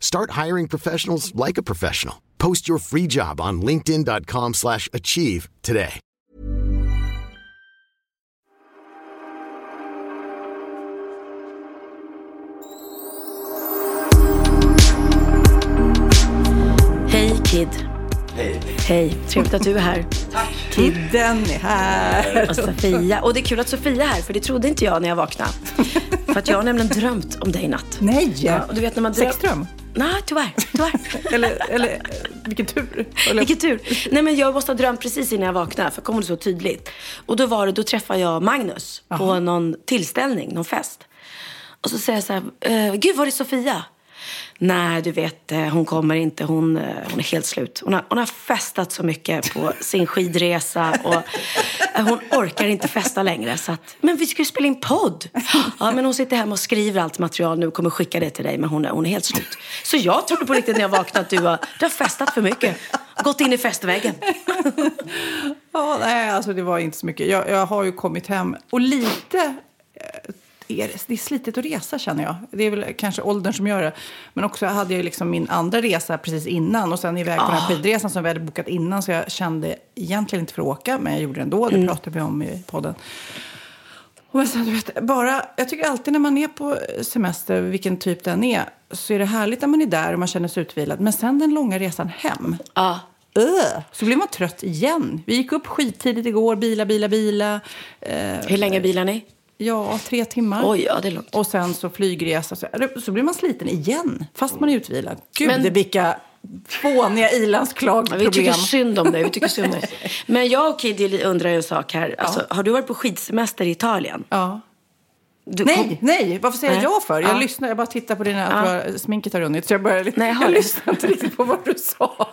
Start hiring professionals like a professional. Post your free job on linkedin.com/achieve slash achieve today. Hej Kid. Hej. Hej, trevligt att du är här. Tack. Kidden är här. Och Sofia. Och det är kul att Sofia är här, för det trodde inte jag när jag vaknade. för att jag har nämligen drömt om dig i natt. Nej! Ja, och du vet när man dröm- Sexdröm? Nej, tyvärr. tyvärr. Eller, eller vilken tur. Eller, Vilken tur. Nej, men jag måste ha drömt precis innan jag vaknade, för kom det så tydligt. Och då var det, då träffade jag Magnus på någon tillställning, någon fest. Och så säger jag så här, eh, gud var är Sofia? Nej, du vet, eh, hon kommer inte. Hon, eh, hon är helt slut. Hon har, hon har festat så mycket på sin skidresa och eh, hon orkar inte festa längre. Så att, men vi ska ju spela in podd. Ja, men hon sitter hemma och skriver allt material nu och kommer skicka det till dig. Men hon är, hon är helt slut. Så jag trodde på riktigt när jag vaknade att du har, du har festat för mycket. Gått in i festväggen. ja, nej, alltså det var inte så mycket. Jag, jag har ju kommit hem och lite eh, är det, det är slitigt att resa känner jag. Det är väl kanske åldern som gör det. Men också hade jag liksom min andra resa precis innan och sen iväg på den här skidresan som vi hade bokat innan. Så jag kände egentligen inte för att åka, men jag gjorde det ändå. Det pratade vi om i podden. Och sen, du vet, bara, jag tycker alltid när man är på semester, vilken typ den är, så är det härligt när man är där och man känner sig utvilad. Men sen den långa resan hem, Ja. Öh, så blir man trött igen. Vi gick upp skittidigt igår, bila, bila, bila. Eh, Hur länge bilar ni? Ja, tre timmar. Oj, ja, det är långt. Och sen så flygresa. Så, så blir man sliten igen, fast man är utvilad. Gud, Men- vilka fåniga Ja, vi ilandsklagproblem. tycker synd om dig. Vi tycker synd om dig. Men jag och Kid undrar en sak här. Alltså, Har du varit på skidsemester i Italien? Ja. Du Nej, kom- nej, varför säger jag Nej. ja för? Jag Ja. lyssnar, jag bara tittar på dina, Ja. sminket har runnit. Så jag börjar lite, Nej, jag du? lyssnar inte riktigt på vad du sa.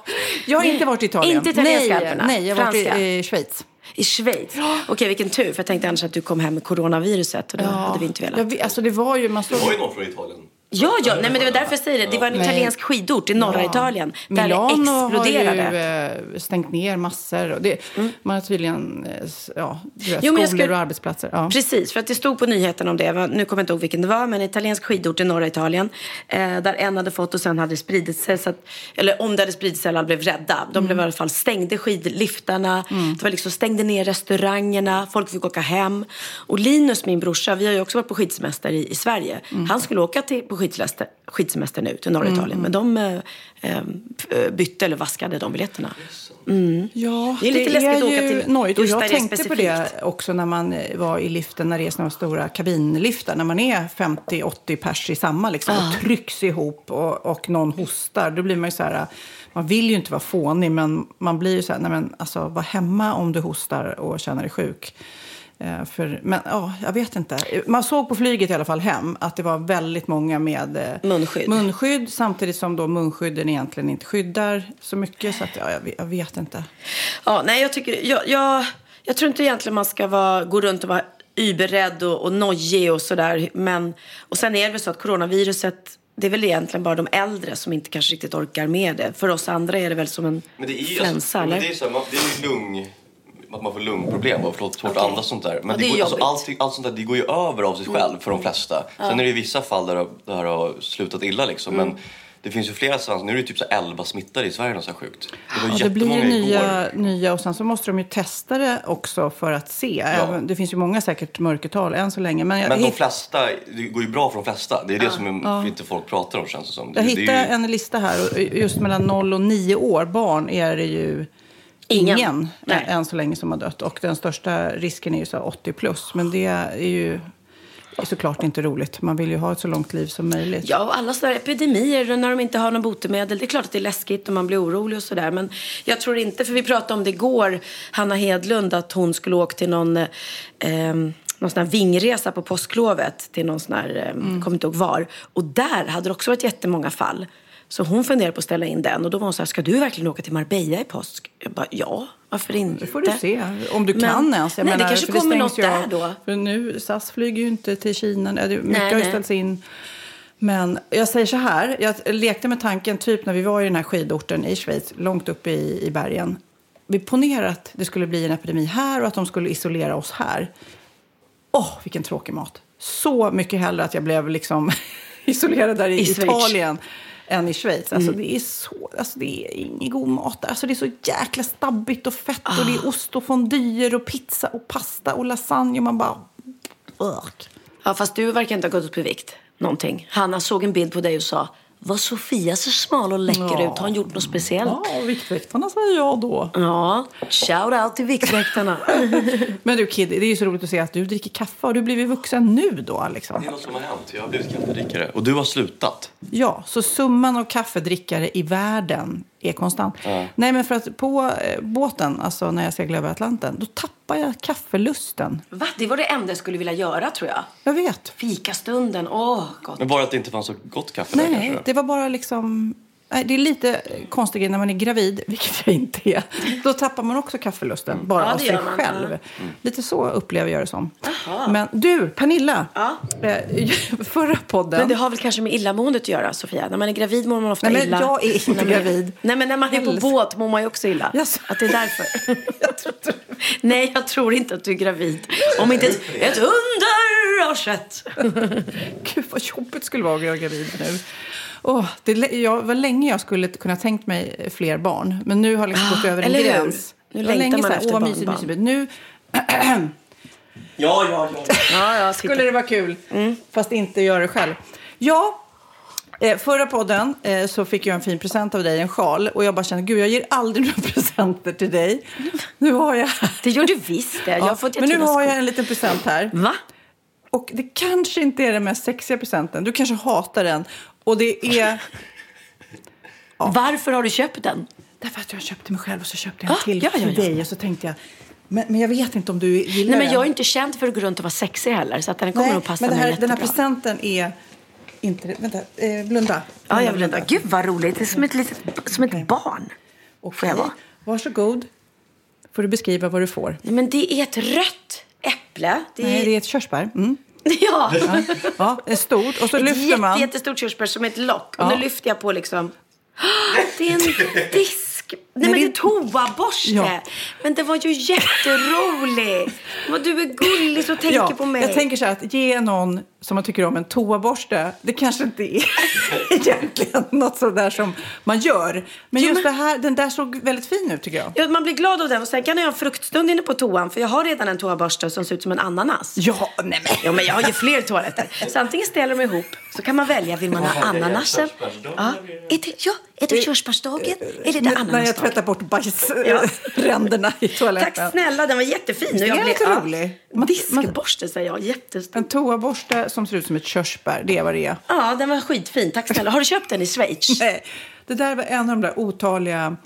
Jag har inte varit i Italien. Inte italienska nej, nej, jag har varit i, i Schweiz. I Schweiz? Okej, vilken tur. För jag tänkte annars att du kom hem med coronaviruset och det hade vi inte velat. Jag vet, alltså det var ju, man Det såg var ju någon från Italien. Ja, ja, nej, men det var därför jag säger det. Det var en Nej. italiensk skidort i norra Ja. Italien. Där Milano det exploderade. Mm. har ju eh, stängt ner massor. Det, Man har tydligen eh, ja, vet, Jo, skolor skulle- och arbetsplatser. Ja. Precis, för att det stod på nyheten om det. Nu kommer jag inte ihåg vilken det var, men en italiensk skidort i norra Italien. Eh, där en hade fått och sen hade det spridit sig. Så att, eller om det hade spridit sig, alla blev rädda. De Mm. blev i alla fall stängde skidliftarna. Det var liksom stängde ner restaurangerna. Folk fick åka hem. Och Linus, min brorsa, vi har ju också varit på skidsemester i, i Sverige. Mm. Han skulle åka till, på skidsemester, skidsemester nu till norra Italien. Men de eh, eh, bytte eller vaskade de biljetterna. Ja, Det är lite läskigt att åka till nojigt. Och jag det är tänkte på specifikt. det också när man eh, var i liften, när det är stora kabinliftar. När man är 50-80 pers i samma liksom, och trycks ihop och, och någon hostar. Då blir man ju så här, man vill ju inte vara fånig, men man blir ju så här, nej men alltså var hemma om du hostar och känner dig sjuk. Eh, för, men ja, jag vet inte. Man såg på flyget i alla fall hem att det var väldigt många med eh, Munskydd. munskydd samtidigt som då munskydden egentligen inte skyddar så mycket. Så att, ja, jag, vet- jag vet inte. Ja, nej, jag, tycker, jag, jag, jag tror inte egentligen man ska vara, gå runt och vara überrädd och, och nojig och sådär. Men, och sen är det väl så att coronaviruset, det är väl egentligen bara de äldre som inte kanske riktigt orkar med det. För oss andra är det väl som en Men det är ju alltså, eller? man, det är ju lung, att man får lungproblem och svårt att andas sånt där. Men Ja, det det går, alltså. Mm. allt, allt sånt där det går ju över av sig själv för de flesta. Sen är det vissa fall där det här har slutat illa liksom. Mm. Men det finns ju flera svenskar, nu är det typ så här 11 smittade i Sverige, något så sjukt. Det var Ja, det blir ju nya, igår. nya och sen så måste de ju testa det också för att se. Även, det finns ju många säkert mörkertal än så länge. Men jag, Men de hitt, flesta, det går ju bra för de flesta. Det är det som är, inte folk pratar om känns det som. Det, jag hittade ju, en lista här just mellan 0 och 9 år barn är det ju ingen, Ingen. Nej. än så länge som har dött. Och den största risken är ju så här 80 plus. Men det är ju är såklart inte roligt. Man vill ju ha ett så långt liv som möjligt. Ja, och alla sådana epidemier när de inte har någon botemedel. Det är klart att det är läskigt och man blir orolig och sådär. Men jag tror inte, för vi pratade om det igår, Hanna Hedlund, att hon skulle åka till någon, eh, ehm, någon sån här vingresa på påsklovet till någon sån här, eh, kommer inte ihåg var. Och där hade det också varit jättemånga fall. Så hon funderade på att ställa in den. Och då var hon så här, ska du verkligen åka till Marbella i påsk? Jag bara, ja, varför inte? Det får du se, om du Men- kan ens. Jag nej, det menar, kanske för kommer stängs något där av. då. För nu, SAS flyger ju inte till Kina. Det- Mycket Nej, har ju ställts in. Men jag säger så här, jag lekte med tanken typ när vi var i den här skidorten i Schweiz, långt uppe i, i bergen. Vi ponerar att det skulle bli en epidemi här och att de skulle isolera oss här. Åh, vilken tråkig mat. Så mycket hellre att jag blev liksom isolerad där i, I. Italien än i Schweiz. Alltså, det, är så, alltså, det är ingen god mat. Alltså, det är så jäkla stabbigt och fett och det är ost och fondyer och pizza och pasta och lasagne. Och man bara... Ugh. Ja, fast du verkar inte ha gått upp i vikt. Någonting. Hanna såg en bild på dig och sa Var Sofia så smal och läcker Ja. ut? Har hon gjort något speciellt? Ja, Viktväktarna säger jag då. Ja, shout out till Viktväktarna. Men du Kid, det är ju så roligt att se att du dricker kaffe. Har du blivit vuxen nu då liksom? Det är något som har hänt. Jag har blivit kaffedrickare. Och du har slutat. Ja, så summan av kaffedrickare i världen är konstant. Nej, men för att på eh, båten, alltså när jag seglade över Atlanten, då tappar jag kaffelusten. Va? Det var det enda jag skulle vilja göra tror jag. Jag vet. Fikastunden, åh gott. Men bara att det inte fanns så gott kaffe där Nej, kanske. det var bara liksom... Det är lite konstigt när man är gravid, vilket jag inte är. Då tappar man också kaffelusten, bara Ja, av sig man, själv. ja. Lite så upplever jag det som. Men du, Pernilla. Ja. eh, Förra podden... Men det har väl kanske med illamåendet att göra, Sofia? När man är gravid mår man ofta Nej, men illa. jag är inte gravid. Nej, men när man är på båt mår man ju också illa. Jaså? Att det är därför. Nej, jag tror inte att du är gravid. Om inte ett, ett under har skett. Gud vad jobbigt skulle vara att vara gravid nu. Åh, det jag, var länge jag skulle kunna tänkt mig fler barn. Men nu har jag liksom gått över en gräns. Nu Det var längtar länge man så här, efter Åh, vad mysigt, barnbarn. mysigt. Nu Ja, ja, ja. Ja, ja, skulle det vara kul, fast inte göra det själv. Ja, eh, förra podden eh, så fick jag en fin present av dig, en sjal. Och jag bara kände, gud jag ger aldrig några presenter till dig. Nu har jag... Det gör du visst det. Jag fått men nu har jag en liten present här. Va? Och det kanske inte är den mest sexiga presenten. Du kanske hatar den. Och det är... Varför har du köpt den? Därför att jag köpte mig själv och så köpte jag en Ah, till ja, ja, till ja. dig. Och så tänkte jag, men, men jag vet inte om du gillar Nej, men jag är inte känd för att gå runt och vara sexig heller. Så att den kommer Nej, nog passa men det här, mig den här presenten är inte... Vänta, eh, blunda. Ja, jag blundar. Gud vad roligt. Det är som ett, litet, som ett barn. Får jag vara? Varsågod. Får du beskriva vad du får. Nej, men det är ett rött äpple. Det är... Nej, det är ett körsbär. Mm. Ja. Ja, det är stort. Och så ett lyfter jätte, man. jättestort körsbär som ett lock. Och Ja. nu lyfter jag på liksom... Det är en disk. Nej, men det är toaborste. Ja. Men det var ju jätterolig. Vad du är gullig och tänker på mig. Jag tänker så här att ge någon som man tycker om en toaborste, det kanske inte är egentligen något sådär som man gör. Men Jo, just men- det här, den där såg väldigt fin ut tycker jag. Ja, man blir glad av den. Och sen kan jag ha en fruktstund inne på toan. För jag har redan en toaborste som ser ut som en ananas. Ja, nej men. Ja, men jag har ju fler toaletter. Så antingen ställer de ihop, så kan man välja. Vill man ha ananasen? Ja. Är det, ja, är det körsbärsdagen? Eller är det ananasdagen? Tvättar bort bajsränderna i toaletten. Tack snälla, den var jättefin. Och Det är jag lite ja. rolig. Diskborste säger jag, jättestor. En toaborste som ser ut som ett körsbär, det är vad det är. Ja, den var skitfin. Tack snälla. Har du köpt den i Schweiz? Nej, det där var en av de där otaliga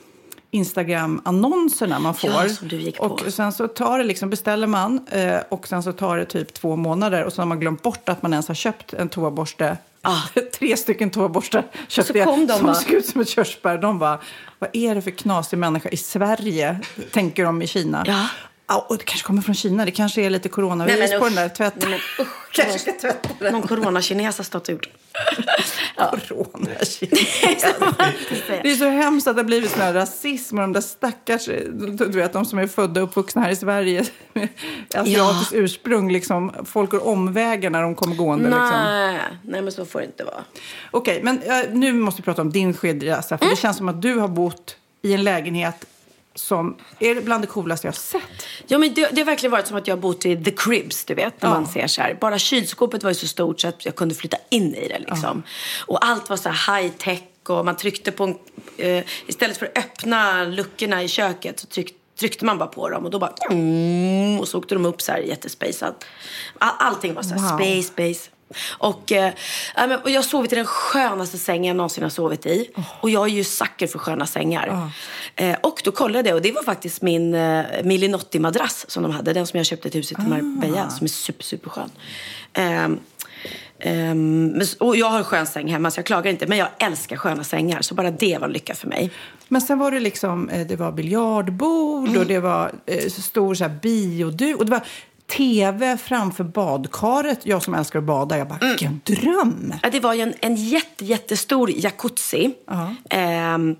Instagram-annonserna man får. Ja. Och sen så tar det liksom, beställer man eh, och sen så tar det typ två månader och så har man glömt bort att man ens har köpt en toaborste. Ah. Tre stycken toaborstar köpte jag de som såg ut som ett körsbär. De bara, vad är det för knasig människa i Sverige? Tänker de i Kina. Ja. Ja, och det kanske kommer från Kina. Det kanske är lite coronavirus Nej, men på den där tvätten. Nej, men usch. kanske ska tvätta den. Någon coronakines har stått ut. Corona Det är så hemskt att det har blivit sån här rasism och de där stackars, du vet de som är födda och uppvuxna här i Sverige med asiatiskt ursprung, liksom, folk går omvägar när de kommer gående. Liksom. Nej, nej, men så får det inte vara. Okej, men eh, nu måste vi prata om din skidresa, för det känns som att du har bott i en lägenhet som är bland det coolaste jag har sett. Ja, men det, det har verkligen varit som att jag har bott i The Cribs, du vet. När Ja. man ser så här. Bara kylskåpet var ju så stort så att jag kunde flytta in i det liksom. Och allt var så high tech och man tryckte på en, eh, istället för att öppna luckorna i köket så tryck, tryckte man bara på dem och då bara mm, och så åkte de upp så här jättespacat. All, allting var så här Wow. space, space. Och, eh, och jag har sovit i den skönaste sängen jag någonsin har sovit i. Och jag är ju sucker för sköna sängar. Eh, och då kollade jag och det var faktiskt min eh, Millinotti-madrass som de hade. Den som jag köpte ett hus i till Marbella som är super, superskön. Ehm, ehm, men s- och jag har en skön säng hemma så jag klagar inte. Men jag älskar sköna sängar. Så bara det var lycka för mig. Men sen var det liksom, eh, det var biljardbord Mm. och det var eh, stor så här bioduk och det var tv framför badkaret. Jag som älskar att bada, jag bara, Mm. vilken dröm! Ja, det var ju en, en jätte, jättestor jacuzzi. Ehm,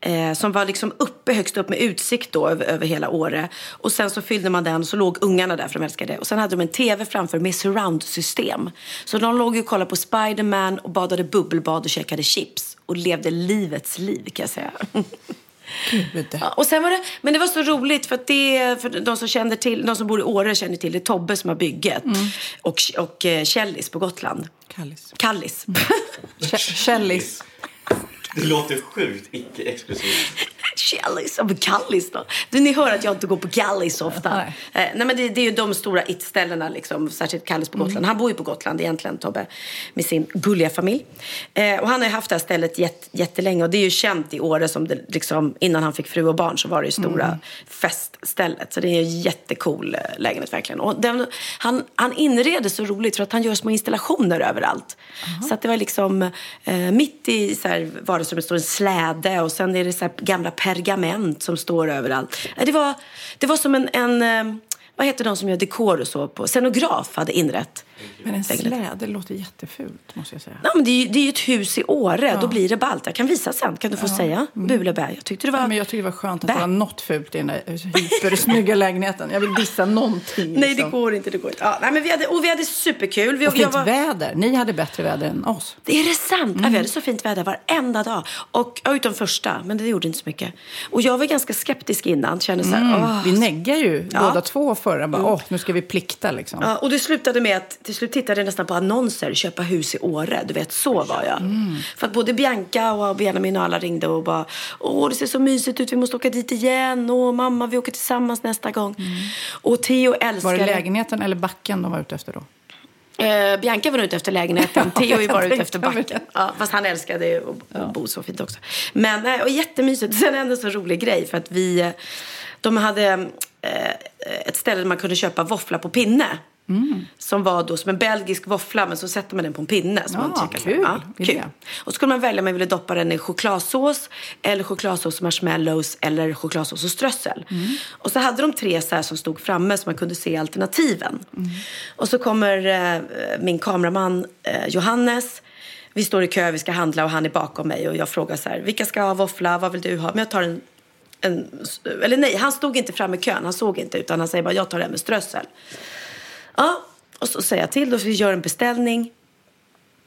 eh, som var liksom uppe, högst upp med utsikt då över, över hela Åre. Och sen så fyllde man den och så låg ungarna där för de älskade det. Och sen hade de en tv framför med surround-system. Så de låg ju och kollade på Spiderman och badade bubbelbad och käkade chips. Och levde livets liv kan jag säga. Gud. Ja, och sen var det, men det var så roligt för att det, för de som känner till, de som bor i Åre känner till det, Tobbe som har bygget. Och, och eh, Källis på Gotland. Kallis. Kallis. Kä- Källis. Det låter sjukt icke-exklusivt. Men Kallis då. Du, ni hör att jag inte går på Kallis så ofta. Nej. Nej, nej men det, det är ju de stora it-ställena liksom, särskilt Kallis på Gotland. Han bor ju på Gotland egentligen, Tobbe, med sin gulliga familj. Eh, och han har ju haft det här stället jätt, jättelänge och det är ju känt i Åre som det liksom, innan han fick fru och barn så var det ju stora feststället. Så det är en jättecool eh, lägenhet verkligen. Och den, han, han inreder så roligt för att han gör små installationer överallt. Så att det var liksom eh, mitt i så här, vardagsrummet står en släde och sen är det så här gamla pergament som står överallt. Det var, det var som en, en eh, vad heter de som gör dekor och så på? Scenograf hade inrett. Men en släde låter jättefult, måste jag säga. Ja, men det, är ju, det är ett hus i Åre, då blir det ballt. Jag kan visa sen, kan du få säga. Buleberg. Jag tyckte det var... Ja, men jag tycker det var skönt att det var något fult i den där hypersnygga lägenheten. Jag vill dissa någonting. Nej, det liksom. går inte. Det går inte. Ja, nej, men vi hade, och vi hade superkul. Vi, Och fint var- väder. Ni hade bättre väder än oss. Det är det sant? Ja, vi hade så fint väder varenda dag. Och, ja, utom första, men det gjorde inte så mycket. Och jag var ganska skeptisk innan. Kände så här, åh. Vi neggar ju Ja. båda två förra. Bara, åh, nu ska vi plikta liksom. Ja, och det slutade med att till slut tittade jag nästan på annonser, köpa hus i Åre. Du vet, så var jag. För att både Bianca och Benjamin och alla ringde och bara, åh det ser så mysigt ut, vi måste åka dit igen. Åh mamma, vi åker tillsammans nästa gång. Och Theo älskar Var det lägenheten eller backen de var ute efter då? Eh, Bianca var ute efter lägenheten. Theo var ute efter backen. Ja, fast han älskade ju att att bo så fint också. Men och jättemysigt. Sen en så rolig grej för att vi, eh, de hade ett ställe där man kunde köpa våffla på pinne. Som var då som en belgisk våffla men så sätter man den på en pinne. Så man Ja, käkar. kul Ja, kul. Och så skulle man välja om man ville doppa den i chokladsås eller chokladsås och marshmallows eller chokladsås och strössel. Och så hade de tre så här som stod framme så man kunde se alternativen. Och så kommer eh, min kameraman eh, Johannes. Vi står i kö, vi ska handla och han är bakom mig och jag frågar så här, vilka ska ha våffla, vad vill du ha? Men jag tar en, en eller nej, han stod inte framme i kön, han såg inte utan han säger bara, jag tar den med strössel. Ja, och så säger jag till då, så vi gör en beställning.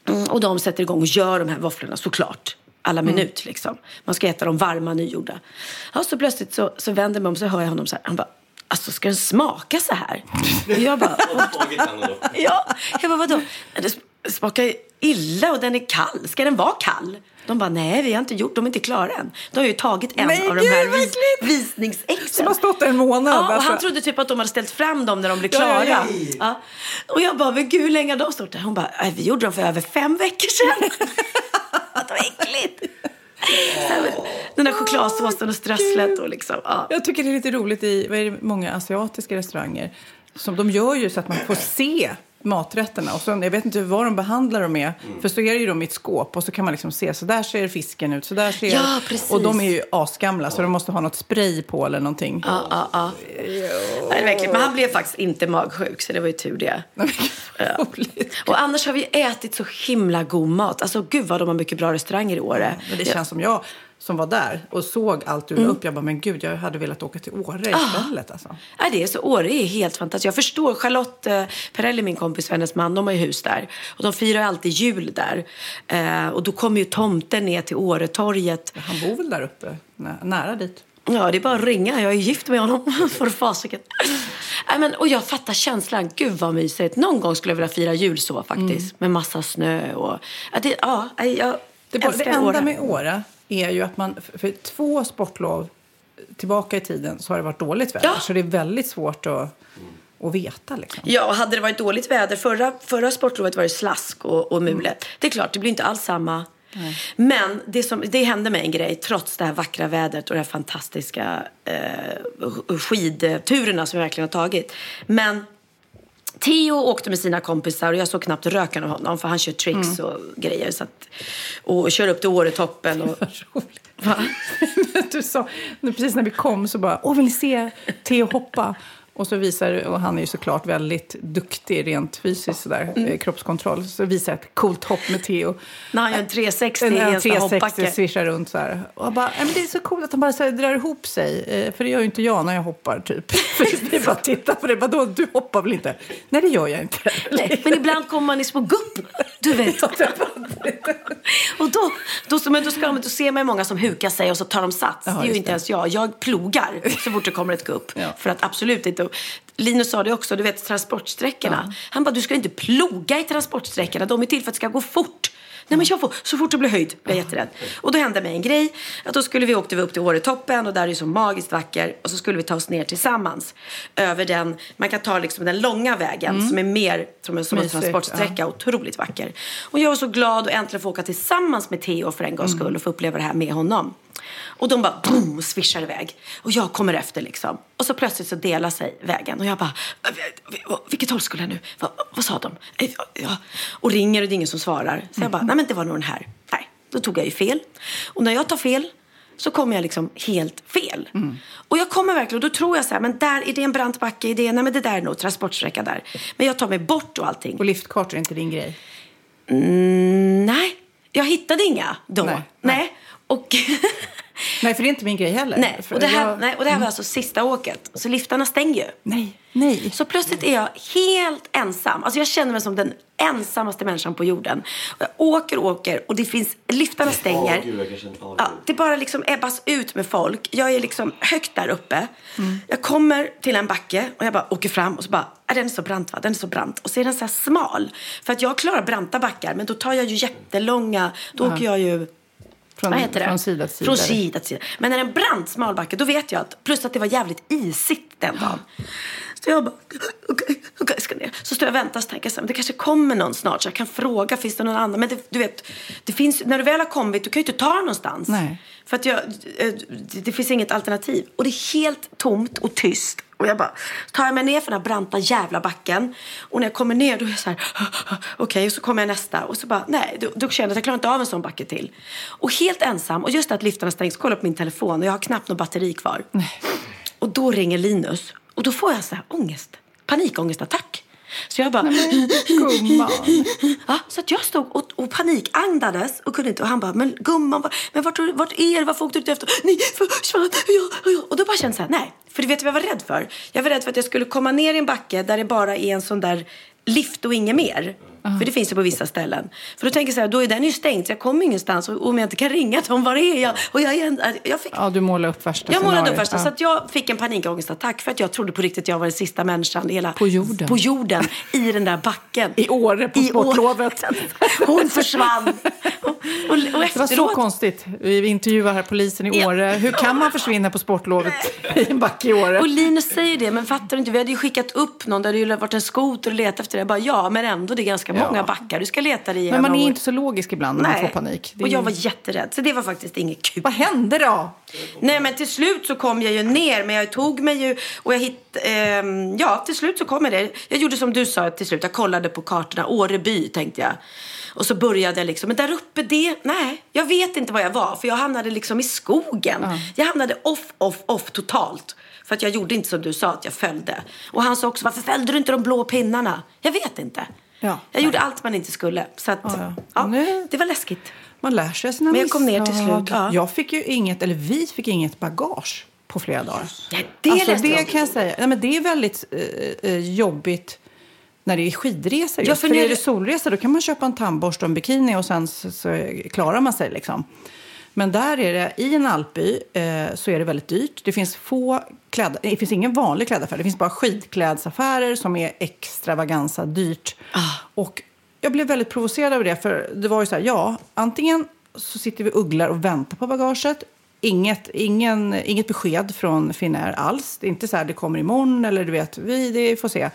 Mm, och de sätter igång och gör de här våfflorna såklart. Alla minut liksom. Man ska äta dem varma, nygjorda. Ja, så plötsligt så, så vänder mig om så hör jag honom så här. Han bara, alltså ska den smaka så här? Och jag bara, ja. Jag bara, vadå? Smakar illa och den är kall. Ska den vara kall? De bara, nej vi har inte gjort, de är inte klara än. De har ju tagit en Nej, av de här vad vis- visningsexen. Som har stått en månad. Ja, och alltså. han trodde typ att de hade ställt fram dem när de blev Ja, klara. ja, Ja, Och jag bara, men gud hur länge har de stått där? Hon bara, "Äh, vi gjorde dem för över fem veckor sedan. var äckligt. Den där chokladsåsen och strösslet och liksom, ja. Jag tycker det är lite roligt i vad är det, många asiatiska restauranger. Som de gör ju så att man får se maträtterna. Och så, jag vet inte vad de behandlar dem med. För så är det ju de i ett skåp och så kan man liksom se. Så där ser fisken ut. Så där ser Ja, precis. Och de är ju asgamla så de måste ha något spray på eller någonting. Ja, ja, ja. Nej, verkligen. Men han blev faktiskt inte magsjuk, så det var ju tur det. Roligt. Och annars har vi ätit så himla god mat. Alltså gud vad de har mycket bra restauranger i Åre. Men det känns som jag som var där och såg allt du la upp. Jag bara, men gud, jag hade velat åka till Åre istället. Alltså. Ja, det är så, Åre är helt fantastiskt. Jag förstår, Charlotte eh, Perrelli, min kompis, hennes man, de har ju hus där. Och de firar alltid jul där. Eh, och då kommer ju tomten ner till Åretorget. Han bor väl där uppe, nä- nära dit. Ja, det är bara att ringa. Jag är gift med honom. För fasiken. Nej, men, och jag fattar känslan. Gud vad mysigt. Någon gång skulle jag vilja fira jul så faktiskt. Med massa snö och... Ja, det, ja, jag Det, bara, det enda Åre. med Åre är ju att man för, två sportlov tillbaka i tiden så har det varit dåligt väder. Ja. Så det är väldigt svårt att, att veta. Liksom. Ja, hade det varit dåligt väder, förra, förra sportlovet var det slask och, och mulet. Det är klart, det blir inte alls samma. Men det, som, det hände mig en grej, trots det här vackra vädret och de här fantastiska eh, skidturerna som jag verkligen har tagit. Men Theo åkte med sina kompisar och jag såg knappt röken av honom för han kör tricks och grejer. Så att, och kör upp till Åretoppen. Och, du sa, precis när vi kom så bara, åh vill ni se Theo hoppa? Och så visar, och han är ju såklart väldigt duktig rent fysiskt sådär, Mm. eh, kroppskontroll. Så visar ett coolt hopp med Theo. När han gör en 360 En, i en en sån här 360 hoppbacke. svischar runt så här. Och jag bara, "Nej, men det är så coolt att han bara så här, drar ihop sig. Eh, För det gör ju inte jag när jag hoppar typ. Är bara att titta på det. Vadå, du hoppar väl inte? Nej, det gör jag inte. Nej, men ibland kommer man i små gupp. Du vet. och då, då, så- men då, ska de, då ser man många som hukar sig och så tar de sats. det är ju inte det. ens jag. Jag plogar så fort det kommer ett gupp. Ja. För att absolut inte. Linus sa det också, du vet transportsträckorna. Han bara, du ska inte ploga i transportsträckorna. De är till för att det ska gå fort. Nej men jag får, så fort det blir höjd blir jag jätterädd. Och då hände mig en grej. Att då skulle vi åkte vi upp till Åretoppen och där är det så magiskt vacker. Och så skulle vi ta oss ner tillsammans. Över den, man kan ta liksom den långa vägen som är mer som en, som en transportsträcka. Otroligt vacker. Och jag var så glad att äntligen få åka tillsammans med Theo för en gångs skull och få uppleva det här med honom. Och de bara boom, svischar iväg. Och jag kommer efter liksom. Och så plötsligt så delar sig vägen. Och jag bara, "Eh, vilket håll skulle jag nu? Vad, vad sa de? Ja. Och ringer och det är ingen som svarar. Så jag bara, nej men det var nog den här. Nej, då tog jag ju fel. Och när jag tar fel så kommer jag liksom helt fel. Och jag kommer verkligen, och då tror jag så här, men där, är det en brant backe? Är det, nej men det där är nog transportsträcka där. Men jag tar mig bort och allting. Och liftkartor är inte din grej. Mm, nej, jag hittade inga då. Nej, Nej. nej. Och, Nej, för det är inte min grej heller. nej. Och, det här, jag- nej, och det här var alltså sista åket. Så liftarna stänger ju. nej, nej. Så plötsligt är jag helt ensam. Alltså jag känner mig som den ensammaste människan på jorden. Och jag åker och åker och det finns, liftarna stänger. Ja, gud, ja, Ja, det bara liksom ebbas ut med folk. Jag är liksom högt där uppe. Jag kommer till en backe och jag bara åker fram och så bara, "Ah, den är så brant va? Den är så brant. Och så är den så här smal. För att jag klarar branta backar men då tar jag ju jättelånga, då åker jag ju Från, vad heter det? från sida till sida. Från sida till sida. Men när det är en brant smal backe, då vet jag att, plus att det var jävligt isigt den dagen. Så jag bara, okej, okej, jag ska ner. Så står jag och väntar och tänker jag så här, det kanske kommer någon snart så jag kan fråga, finns det någon annan? Men det, du vet, det finns, när du väl har kommit, du kan ju inte ta någonstans. Nej. För att jag, eh, det, det finns inget alternativ. Och det är helt tomt och tyst. Och jag bara, tar jag mig ner för den här branta jävla backen. Och när jag kommer ner då är jag så här, okej, och så kommer jag nästa. Och så bara, nej, då, då känner jag att jag klarar inte av en sån backe till. Och helt ensam, och just att liftarna stängs, kolla på min telefon och jag har knappt något batteri kvar. Och då ringer Linus. Och då får jag så här ångest, panikångestattack. Så jag bara, Gumman. Ja, så att jag stod och, och panikandades och kunde inte. Och han bara, men gumman, men vart, vart är det? Varför åkte du inte efter? Ni försvann. Ja, ja. Och då bara kände jag så här, nej. För du vet vad jag var rädd för? Jag var rädd för att jag skulle komma ner i en backe där det bara är en sån där lift och inget mer. För det finns ju på vissa ställen. För då tänker jag så här, då är den ju stängd så jag kommer ingenstans. Och om jag inte kan ringa dem, var är jag? Och jag, jag, fick Ja, du målar upp värsta jag målade upp scenariot. första, så att jag fick en panikångestattack för att jag trodde på riktigt att jag var den sista människan hela, På jorden. på jorden i den där backen. I Åre på I sportlovet. Hon försvann. Och, och, och Det var efteråt... så konstigt. Vi intervjuar här polisen i. Åre. Hur kan man försvinna på sportlovet i en backe i Åre? Och Linus säger det, men fattar du inte? Vi hade ju skickat upp någon där det ju varit en skoter och letat efter det. Jag bara, ja, men ändå, det är ganska Ja. många backar. Du ska leta dig Men igenom. man är inte så logisk ibland när man får panik. Är och jag var jätterädd. Så det var faktiskt inget kul. Vad hände då? Nej men till slut så kom jag ju ner men jag tog mig ju och jag hitt, ehm, ja till slut så kom jag det. Jag gjorde som du sa till slut, jag kollade på kartorna, Åreby tänkte jag. Och så började jag liksom, men där uppe det, nej, jag vet inte var jag var för jag hamnade liksom i skogen. Jag hamnade off, off, off totalt. För att jag gjorde inte som du sa, att jag följde. Och han sa också, varför följde du inte de blå pinnarna? Jag vet inte. Ja, jag gjorde allt man inte skulle. Så att, Ja, ja. Nu- det var läskigt. Man lär sig sina Men jag kom ner till slut, ja. Jag fick ju inget, eller vi fick inget bagage på flera dagar. Det alltså, det kan jag säga. Nej, men det är väldigt eh, eh, jobbigt när det är skidresor. Ja, för för när är det det- solresa då kan man köpa en tandborste och en bikini och sen så, så klarar man sig. Liksom. Men där är det, i en alpby eh, så är det väldigt dyrt. Det finns få kläd, det finns ingen vanlig klädaffär. Det finns bara skidklädsaffärer som är extravaganza dyrt. Och jag blev väldigt provocerad av det. För det var ju så här, ja, antingen så sitter vi ugglar och väntar på bagaget. inget, ingen, inget besked från Finnair alls. Det är inte så här det kommer imorgon eller du vet, vi det får se.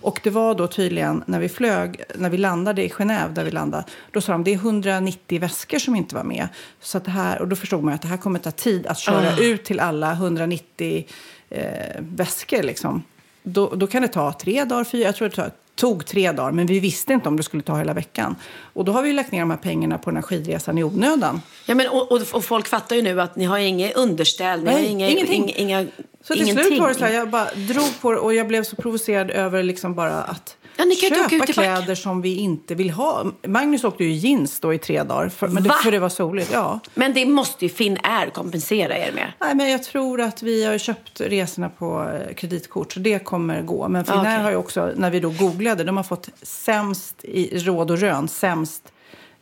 Och det var då tydligen när vi flög, när vi landade i Genève där vi landade, då sa de det är 190 väskor som inte var med. Så det här, och då förstod man att det här kommer ta tid att köra Ah. ut till alla 190 eh, väskor liksom. Då, då kan det ta tre dagar, fyra, jag tror det tar- tog tre dagar, men vi visste inte om det skulle ta hela veckan. Och då har vi ju lagt ner de här pengarna på den här skidresan i onödan. Ja, men, och, och, och folk fattar ju nu att ni har inget underställ, ni har Nej, inga, ingenting. inga, Så till ingenting. slut var det så här, jag bara drog på det och jag blev så provocerad över liksom bara att Ja, ni kan inte köpa ut i backen. kläder som vi inte vill ha. Magnus åkte ju jeans då i tre dagar, för, men det, för det var soligt. Ja. Men det måste ju Finnair kompensera er med. Nej, men jag tror att vi har köpt resorna på eh, kreditkort, så det kommer gå. Men Finnair Okej. har ju också, när vi då googlade, de har fått sämst i råd och rön, sämst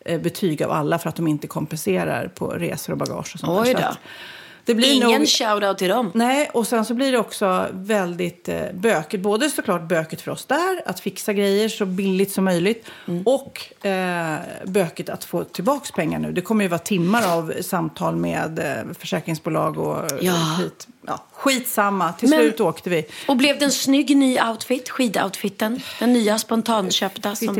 eh, betyg av alla för att de inte kompenserar på resor och bagage och sånt Oj då. Det blir Ingen nog... shoutout till dem. Nej, och sen så blir det också väldigt eh, bökigt. Både såklart bökigt för oss där, att fixa grejer så billigt som möjligt. Mm. Och eh, bökigt att få tillbaka pengar nu. Det kommer ju vara timmar av samtal med eh, försäkringsbolag och Ja. skit. Ja, skitsamma, till Men- slut åkte vi. Och blev det en snygg ny outfit, skidoutfiten? Den nya spontanköpta? Som...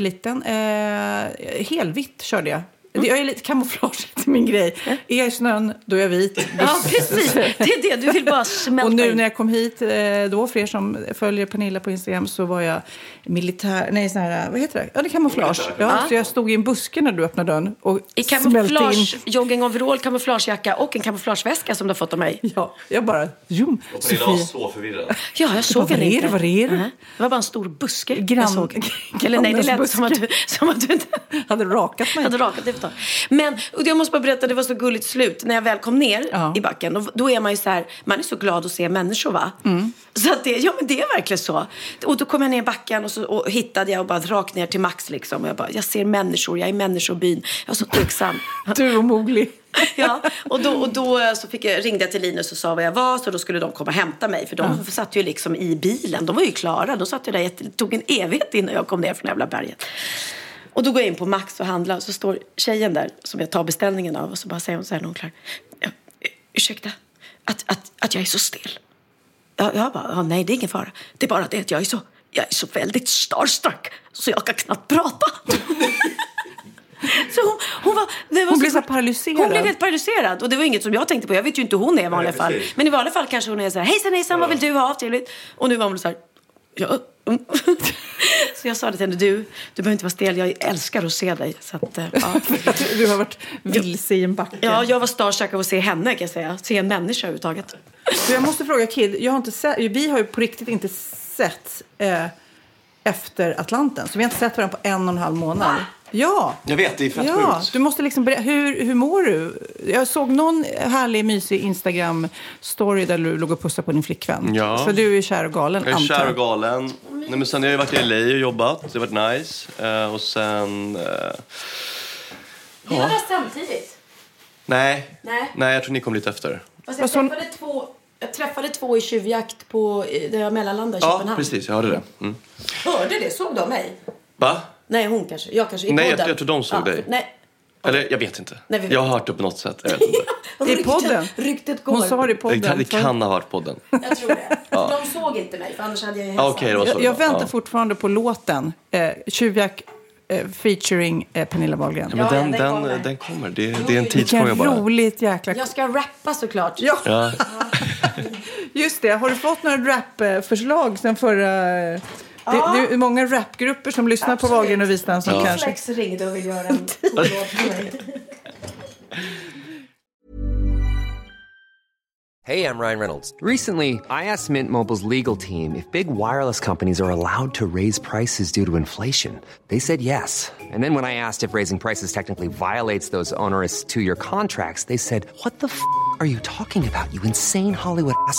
Eh, helvitt körde jag. Det Jag är lite kamouflage till min grej. Är jag i snön, då är jag vit. Ja, precis. Det är det. Du vill bara smälta Och nu när jag kom hit, eh, då för er som följer Pernilla på Instagram, så var jag militär, nej sån här, vad heter det? Ja, det är kamouflage. Ja, Så jag stod i en buske när du öppnade dörren och I kamouflage, in. joggingoverall, kamouflagejacka och en kamouflageväska som du har fått av mig. Ja, jag bara, zoom. Pernilla var så förvirrad. Ja, jag såg henne inte. vad är det? Det var bara en stor buske Grann- jag såg. Eller nej, det lät som att, du, som att du inte hade rakat mig. hade rakat efter. Men och jag måste bara berätta, det var så gulligt slut. När jag väl kom ner Ja. i backen, och då är man ju så här, man är så glad att se människor va? Så att det, ja men det är verkligen så. Och då kom jag ner i backen och så och hittade jag och bara rakt ner till Max liksom. Och jag bara, jag ser människor, jag är människobyn. Jag var så tacksam. Du och Mowgli. Ja, och då, och då eh, så fick jag, ringde jag till Linus och sa vad jag var. Så då skulle de komma och hämta mig. För de satt ju liksom i bilen. De var ju klara. De satt ju där. Det tog en evighet innan jag kom ner från jävla berget. Och då går jag in på Max och handlar. Och så står tjejen där som jag tar beställningen av. Och så bara säger hon så här när hon klar. "Ja, Ursäkta, att, att, att jag är så stel. Ja, jag bara, ja, nej det är ingen fara. Det är bara det att jag är så, jag är så väldigt starstruck. Så jag kan knappt prata. Så hon, hon, var, det var Hon blev så paralyserad. Hon blev helt paralyserad. Och det var inget som jag tänkte på. Jag vet ju inte hur hon är i vanliga Nej, fall. Men i vanliga fall kanske hon är så här, hejsan hejsan, vad vill du ha? Trevligt. Och nu var hon så här, ja. Mm." Så jag sa det till henne, du, du behöver inte vara stel, jag älskar att se dig. Så att, eh, ja. Du har varit vilse i en backe. ja, jag var starstruck av att se henne kan jag säga. Se en människa överhuvudtaget. Så jag måste fråga Kid, jag har inte sett, vi har ju på riktigt inte sett eh, efter Atlanten. Så vi har inte sett varandra på en och en halv månad. Ja! Jag vet, det är fett Ja, sjukt. du måste liksom ber- hur, hur mår du? Jag såg någon härlig, mysig Instagram-story där du låg och pussade på din flickvän. Ja. Så du är kär och galen, Jag är antar kär och galen. Nej, men sen har jag varit i LA och jobbat. Det har varit nice. Eh, och sen... Eh, Vi var där samtidigt. nej. Nej. Nej, jag tror ni kom lite efter. Fast jag träffade två, jag träffade två i tjuvjakt på, där jag mellanlandade i Ja, precis. Jag hörde det. Mm. Hörde det? Såg de mig? Va? Nej, hon kanske. Jag kanske. I Nej, jag- podden. jag tror de såg dig. Nej. Eller jag vet inte. Nej, vi vet jag har hört det på något sätt. Jag vet inte. I podden? Ryktet går. Hon sa det i Det podden. kan, det för- kan ha varit podden. Jag tror det. De såg inte mig, för annars hade jag ju Ja, hälsat. Det så. Jag, jag det väntar Ja. fortfarande på låten. Eh, Tjuvjakt eh, featuring eh, Pernilla Wahlgren. Ja, men Ja, den, den den, kommer. den kommer. Det, det är en tidsfråga bara. roligt jäkla... Jag ska rappa såklart. Ja, Ja. just det. Har du fått några rapförslag sen förra... Det, det är många rapgrupper som lyssnar på Wahlgren och Wistam som kanske... Flex ringde och vill göra en låt för mig. Hey, I'm Ryan Reynolds. Recently, I asked Mint Mobile's legal team if big wireless companies are allowed to raise prices due to inflation. They said yes. And then when I asked if raising prices technically violates those onerous two year contracts, they said, What the f are you talking about, you insane Hollywood ass?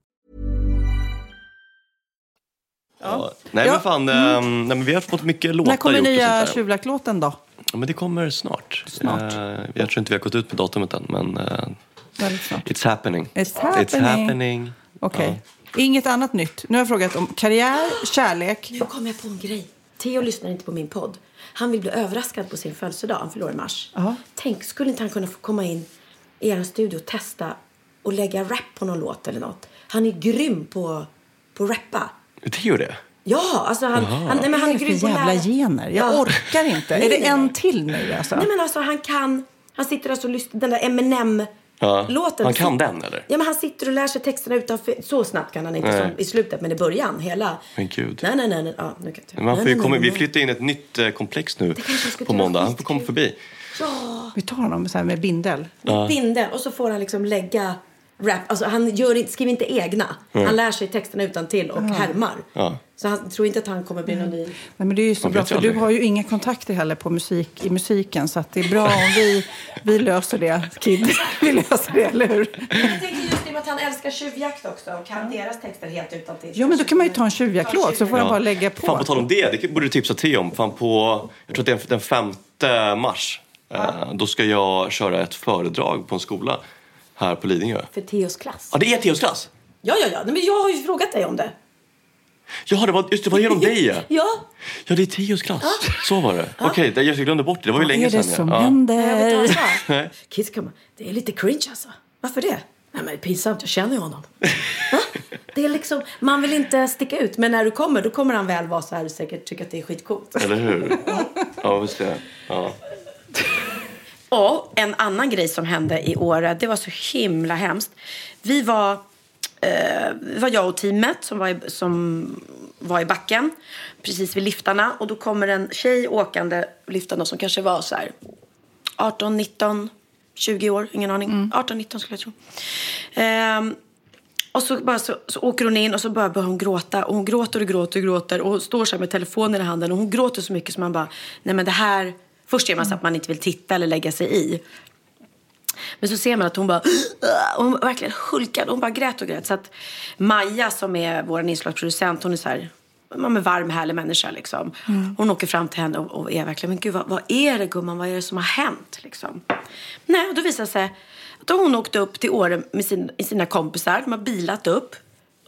Ja. Nej Ja. men fan, ehm, nej, men vi har fått mycket låtar När kommer nya. Tjuvlagt-låten då? Ja, men det kommer snart. Snart. Eh, jag tror inte vi har gått ut med datumet än men snart. it's happening. It's happening. It's happening. Okej. Inget annat nytt. Nu har jag frågat om karriär, kärlek. Nu kom jag på en grej. Theo lyssnar inte på min podd. Han vill bli överraskad på sin födelsedag. Han förlorar i mars. Ja. Tänk, skulle inte han kunna få komma in i er studio och testa och lägga rap på någon låt eller något? Han är grym på, på att rappa. Theo det? Ja, alltså han, han, nej, men han Vad är grym på jävla gener? Jag Ja. orkar inte. Är det en till nu alltså? Nej men alltså han kan, han sitter alltså och lyssnar, den där Eminem Ja. låten. Han kan den, eller? Ja men han sitter och lär sig texterna utanför, så snabbt kan han inte Nej. som i slutet men i början hela. Men gud. Nej nej nej, nej. Ja, nu kan jag Men Man får Nej, nej, komma, nej, vi flyttar in ett nytt eh, komplex nu på måndag. Han får komma förbi. Ja, Vi tar honom så här med bindel. bindel och så får han liksom lägga rap, alltså han gör inte, skriver inte egna. Han lär sig texterna utan till och härmar. Ja. Så han tror inte att han kommer bli någon ny. Nej, men det är ju så bra, för du har ju inga kontakter heller på musik, i musiken. Så att det är bra om vi, vi löser det, Kid. Vi löser det, eller hur? Jag just med att han älskar tjuvjakt också och kan deras texter helt utan till. Ja, men då kan man ju ta en tjuvjaktlåt så får han bara lägga på. Fan på tal om det, det borde du tipsa Theo om. Fan på, jag tror att det är den 5 mars. Eh, då ska jag köra ett föredrag på en skola här på Lidingö. För Theos klass. Ja, det är Theos klass? Ja, ja, ja. Nej, Men jag har ju frågat dig om det. Ja, det var, just det var genom dig ja. Ja. Ja, det är Theos klass. Så var det. Okej, det- jag glömde bort det. Det var ju Vad länge är det sedan. som ja. händer? Vad. Kids kommer. Det är lite cringe alltså. Varför det? Nej men det är pinsamt, jag känner ju honom. Det är liksom, man vill inte sticka ut. Men när du kommer, då kommer han väl vara så här och säkert tycka att det är skitcoolt. Eller hur? Ja, visst det. Ja. Och en annan grej som hände i Åre, det var så himla hemskt. Vi var, eh, var jag och teamet som var, i, som var i backen, precis vid liftarna. Och då kommer en tjej åkande liftarna som kanske var så här 18, 19, 20 år, ingen aning. 18, 19 skulle jag tro. Ehm, och så, bara så, så åker hon in och så bara börjar hon gråta. Och hon gråter och gråter och gråter. Och står så här med telefonen i handen. Och hon gråter så mycket som man bara, nej men det här... Först ser man så att man inte vill titta eller lägga sig i. Men så ser man att hon bara, och hon verkligen hulkade. Hon bara grät och grät. Så att Maja som är vår inslagsproducent, hon är så här, man är varm, härlig människa liksom. Hon åker fram till henne och, och är verkligen, men gud vad, vad är det gumman, vad är det som har hänt liksom? Nej, och då visar det sig att hon åkt upp till Åre med sin, sina kompisar. De har bilat upp.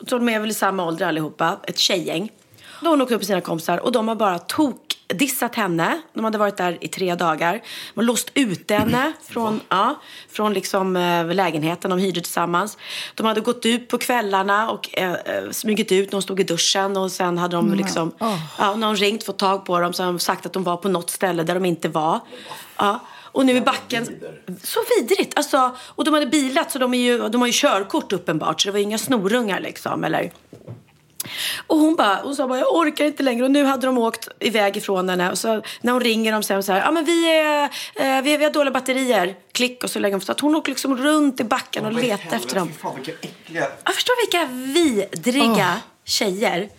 Så de är väl i samma ålder allihopa, ett tjejgäng. Då har hon åkt upp med sina kompisar och de har bara tok dissat henne. De hade varit där i tre dagar. De har låst ut henne från, ja, från liksom, eh, lägenheten de hyrde tillsammans. De hade gått ut på kvällarna och eh, eh, smugit ut när hon stod i duschen. Och sen hade de liksom, ja, när hon ringt, fått tag på dem, så har de sagt att de var på något ställe där de inte var. Ja. Och nu i backen, så vidrigt. Alltså, och de hade bilat så de, är ju, de har ju körkort uppenbart. Så det var ju inga snorungar liksom. Eller, och hon, bara, hon sa bara, jag orkar inte längre. Och nu hade de åkt iväg ifrån henne. Och så, när hon ringer dem sen så här, ja men vi, är, eh, vi, vi har dåliga batterier. Klick och så lägger hon Så att hon åker liksom runt i backen och letar efter dem. Jag förstår vilka vidriga tjejer.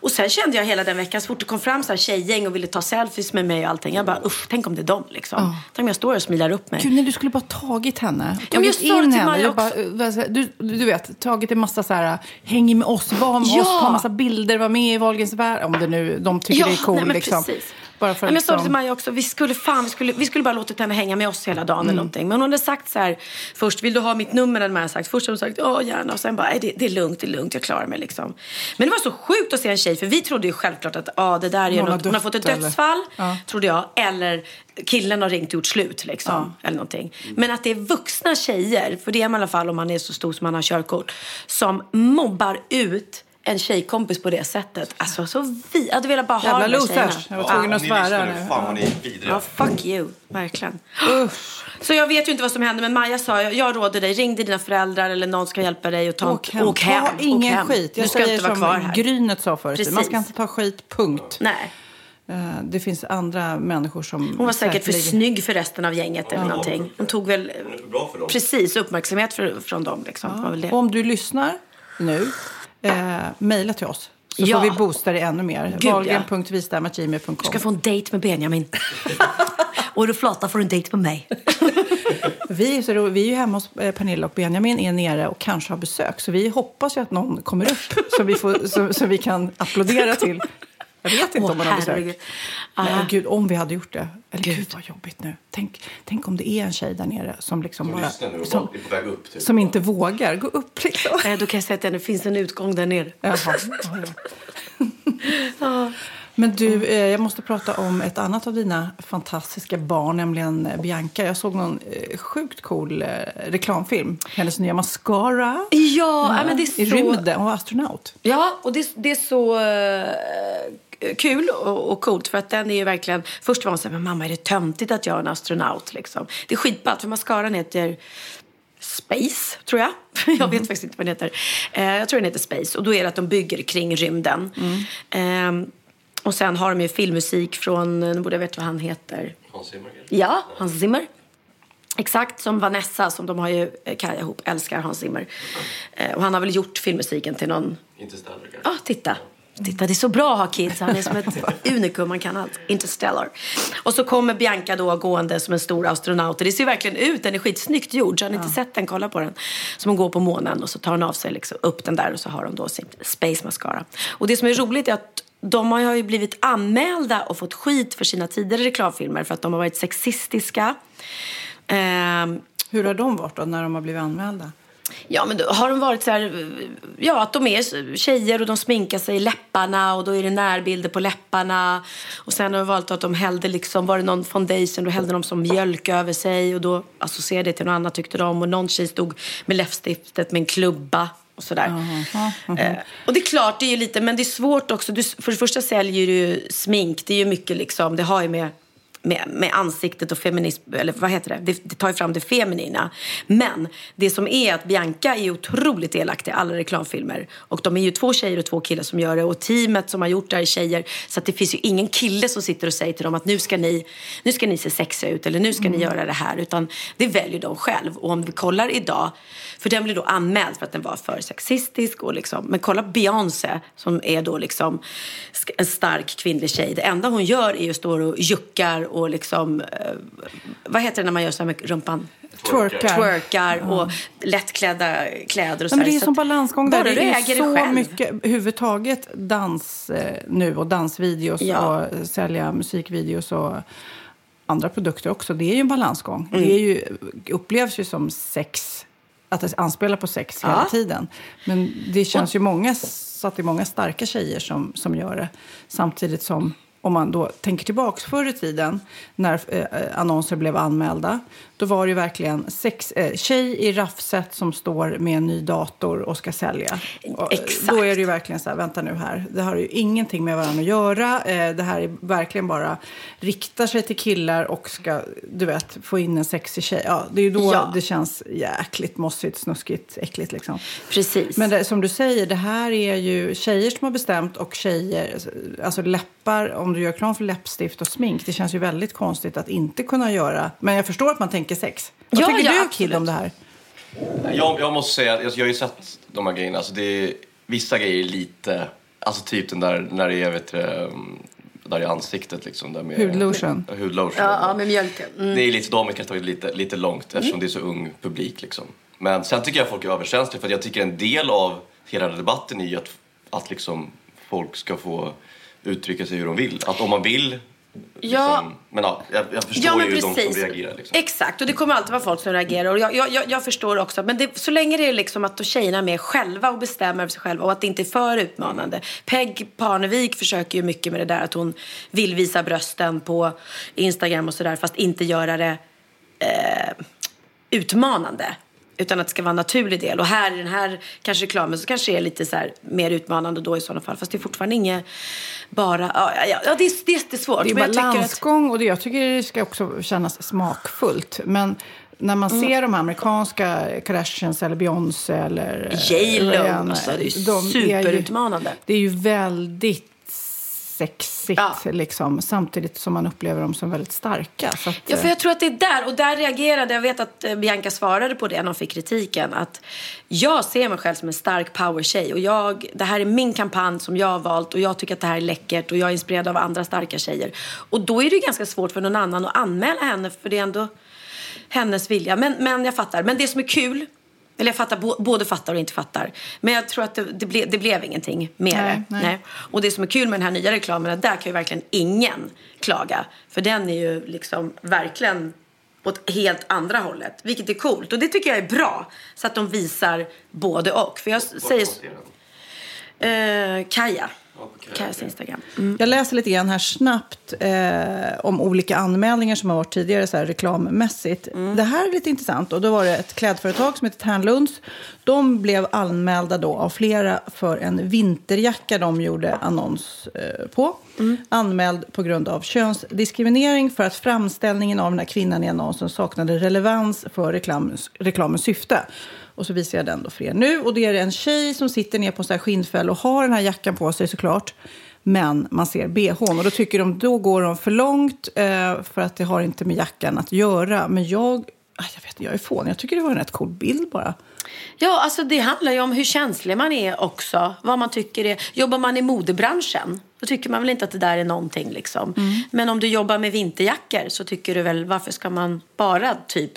Och sen kände jag hela den veckan, så fort det kom fram så här tjejgäng och ville ta selfies med mig och allting. Jag bara, usch, tänk om det är dem liksom. Tänk om jag står och smilar upp mig. Gud, nej, du skulle bara tagit henne. Ja, Tagit in till henne. Jag bara, du, du vet, tagit en massa så här, häng med oss, var med Ja! oss, ta massa bilder, var med i Wahlgrens värld. Om det nu, de tycker det är cool nej, liksom. precis. Bara för ja, men jag sa liksom... till Maja också, vi skulle, fan, vi, skulle, vi skulle bara låtit henne hänga med oss hela dagen Mm. eller någonting. Men hon hade sagt så här, först, vill du ha mitt nummer? Hade Maja sagt. Först hade hon sagt, ja gärna. Och sen bara, det, det är lugnt, det är lugnt, jag klarar mig liksom. Men det var så sjukt att se en tjej, för vi trodde ju självklart att ah, det där är något, hon har fått ett dödsfall, Ja. trodde jag. Eller killen har ringt och gjort slut liksom. Eller någonting. Men att det är vuxna tjejer, för det är man i alla fall om man är så stor som man har körkort, som mobbar ut en tjejkompis på det sättet. Alltså så vi, jag hade velat bara ha Jävla de där losers. tjejerna. Jag var tvungen att svära nu. Fan vad ni är vidriga. Ja, fuck you. Verkligen. Så jag vet ju inte vad som hände, men Maja sa, jag, jag råder dig, ring till dina föräldrar eller någon ska hjälpa dig och ta Åk hem. Åk hem. Ta åk ingen hem. skit. Du Jag ska säger inte vara som kvar här. Grynet sa förut. Man Precis. ska inte ta skit, punkt. Nej. Eh, Det finns andra människor som... Hon var säkert för snygg för resten av gänget eller någonting. Hon tog väl Hon är för bra för dem. precis uppmärksamhet för, från dem. Liksom. Och Om du lyssnar nu, eh, mejla till oss. Så Ja. får vi boosta det ännu mer. ja. Wahlgren.vistam.gmail.com Du ska få en dejt med Benjamin. och är du flata får du en dejt med mig. Vi så ro, vi är ju hemma hos eh, Pernilla och Benjamin är nere och kanske har besök. Så vi hoppas ju att någon kommer upp så vi, får, så, så vi kan applådera till. Jag vet inte Åh, om man har besök. Ah. Men gud, om vi hade gjort det. Eller gud, vad jobbigt nu. Tänk, tänk om det är en tjej där nere som liksom bara... Och Som, upp. Typ. som inte vågar gå upp liksom. Eh, Då kan jag säga att det finns en utgång där nere. Jaha. Ja, ja. Men du, eh, jag måste prata om ett annat av dina fantastiska barn, nämligen Bianca. Jag såg någon eh, sjukt cool eh, reklamfilm. Hennes nya mascara. Ja, nej, men det är I så... rymden. Hon var astronaut. Ja, och det, det är så eh, kul och, och coolt för att den är ju verkligen... Först var hon så här, men mamma är det töntigt att jag är en astronaut liksom? Det är skitballt för mascaran heter Space, tror jag. Jag vet faktiskt inte vad den heter. Eh, jag tror den heter Space och då är det att de bygger kring rymden. Eh, och sen har de ju filmmusik från, nu borde jag veta vad han heter. Hans Zimmer. Ja, Hans Zimmer. Exakt som Vanessa, som de har ju eh, karriär ihop, älskar Hans Zimmer. Eh, och han har väl gjort filmmusiken till någon... Interstellar kanske. Ja, titta. Titta, det är så bra att ha kids. Han är som ett unikum, man kan allt. Interstellar. Och så kommer Bianca då gående som en stor astronaut. Det ser verkligen ut, den är skitsnyggt gjord. Så har ni inte sett den, kolla på den. Som hon går på månen och så tar hon av sig liksom upp den där och så har hon då sin space mascara. Och det som är roligt är att de har ju blivit anmälda och fått skit för sina tidigare reklamfilmer för att de har varit sexistiska. Ehm, Hur har de varit då när de har blivit anmälda? Ja, men då har de varit så här, ja, att de är tjejer och de sminkar sig i läpparna och då är det närbilder på läpparna. Och sen har de valt att de hällde liksom, var det någon foundation, då hällde de som mjölk över sig och då associerade det till något annat tyckte de. Och någon tjej stod med läppstiftet med en klubba och sådär. Eh, och det är klart, det är ju lite, men det är svårt också. Du, för det första säljer du smink, det är ju mycket liksom, det har ju med med, med ansiktet och feminism, eller vad heter det? det? Det tar ju fram det feminina. Men det som är att Bianca är otroligt delaktig i alla reklamfilmer. Och de är ju två tjejer och två killar som gör det. Och teamet som har gjort det här är tjejer. Så att det finns ju ingen kille som sitter och säger till dem att nu ska ni, nu ska ni se sexiga ut eller nu ska ni göra det här. Utan det väljer de själv. Och om vi kollar idag, för den blir då anmäld för att den var för sexistisk. Och liksom, men kolla Beyoncé som är då liksom en stark kvinnlig tjej. Det enda hon gör är att stå och juckar och liksom, eh, vad heter det när man gör så här med rumpan? Twerkar. Twerkar och lättklädda kläder och så men det är Så som balansgång där. Det du är äger så det själv. mycket överhuvudtaget dans eh, nu och dansvideos Ja. och sälja musikvideos och andra produkter också. Det är ju en balansgång. Mm. Det är ju, upplevs ju som sex, att det anspelar på sex hela Ja. tiden. Men det känns ju många, så att det är många starka tjejer som, som gör det. Samtidigt som om man då tänker tillbaka förr i tiden när eh, eh, annonser blev anmälda. Då var det ju verkligen sex, eh, tjej i raffset som står med en ny dator och ska sälja. Och, Exakt. Då är det verkligen så här, vänta nu här. Det har ju ingenting med varandra att göra. Eh, det här är verkligen bara riktar sig till killar och ska, du vet, få in en sexig tjej. Ja, det är ju då Ja. det känns jäkligt mossigt, snuskigt, äckligt liksom. Precis. Men det, som du säger, det här är ju tjejer som har bestämt och tjejer, alltså läppar, om du gör reklam för läppstift och smink, det känns ju väldigt konstigt att inte kunna göra. Men jag förstår att man tänker sex. Vad Ja, tycker ja, du absolut. Kid om det här? Jag, jag måste säga, att jag har ju sett de här grejerna. Alltså det är, vissa grejer är lite, alltså typ den där när det är, vet du, um, där i ansiktet liksom. Där med, Hudlotion. Hudlotion. Ja, ja, med mjölken. Mm. Det är lite, de kanske tagit lite, lite långt eftersom det är så ung publik liksom. Men sen tycker jag folk är överkänsliga för jag tycker en del av hela debatten är ju att, att liksom folk ska få uttrycka sig hur de vill. Att om man vill Liksom, Ja. Men ja, jag, jag förstår Ja, men ju de som precis. reagerar. Liksom. Exakt, och det kommer alltid vara folk som reagerar. Och jag, jag, jag, jag förstår också. Men det, så länge det är liksom att då tjejerna är med själva och bestämmer över sig själva och att det inte är för utmanande. Peg Parnevik försöker ju mycket med det där att hon vill visa brösten på Instagram och sådär fast inte göra det eh, utmanande. Utan att det ska vara en naturlig del. Och här i den här kanske reklamen så kanske det är lite så här, mer utmanande då i sådana fall. Fast det är fortfarande inget bara... Ja, ja, ja det, är, det är jättesvårt. Det är att- balansgång och det, jag tycker det ska också kännas smakfullt. Men när man Mm. ser de amerikanska Kardashians eller Beyoncé eller J.Lo, Rihanna, alltså, det är ju de superutmanande. det är ju väldigt sexigt Ja. liksom, samtidigt som man upplever dem som väldigt starka. Att, Ja, för jag tror att det är där. Och där reagerade, jag vet att eh, Bianca svarade på det när hon fick kritiken. Att jag ser mig själv som en stark powertjej. Och jag, det här är min kampanj som jag har valt. Och jag tycker att det här är läckert. Och jag är inspirerad av andra starka tjejer. Och då är det ju ganska svårt för någon annan att anmäla henne. För det är ändå hennes vilja. Men, men jag fattar. Men det som är kul. Eller jag fattar, både fattar och inte fattar. Men jag tror att det, det, ble, det blev ingenting med Nej, det. nej. Och det som är kul med den här nya reklamen är att där kan ju verkligen ingen klaga. För den är ju liksom verkligen åt helt andra hållet. Vilket är coolt. Och det tycker jag är bra. Så att de visar både och. För jag säger... Eh, Kaja. Kajas Instagram. Mm. Jag läser lite grann här snabbt eh, om olika anmälningar som har varit tidigare så här, reklammässigt. Mm. Det här är lite intressant. Och då var det ett klädföretag som heter Tärnlunds. De blev anmälda då av flera för en vinterjacka de gjorde annons eh, på. Mm. Anmäld på grund av könsdiskriminering för att framställningen av den här kvinnan i annonsen saknade relevans för reklamens, reklamens syfte. Och så visar jag den då för er nu. Och det är en tjej som sitter ner på en sån här skinnfäll och har den här jackan på sig såklart. Men man ser bhn och då tycker de då går de för långt eh, för att det har inte med jackan att göra. Men jag, ah, jag vet jag är fånig. Jag tycker det var en rätt cool bild bara. Ja, alltså det handlar ju om hur känslig man är också. Vad man tycker är... Jobbar man i modebranschen, då tycker man väl inte att det där är någonting liksom. Men om du jobbar med vinterjackor så tycker du väl, varför ska man bara typ...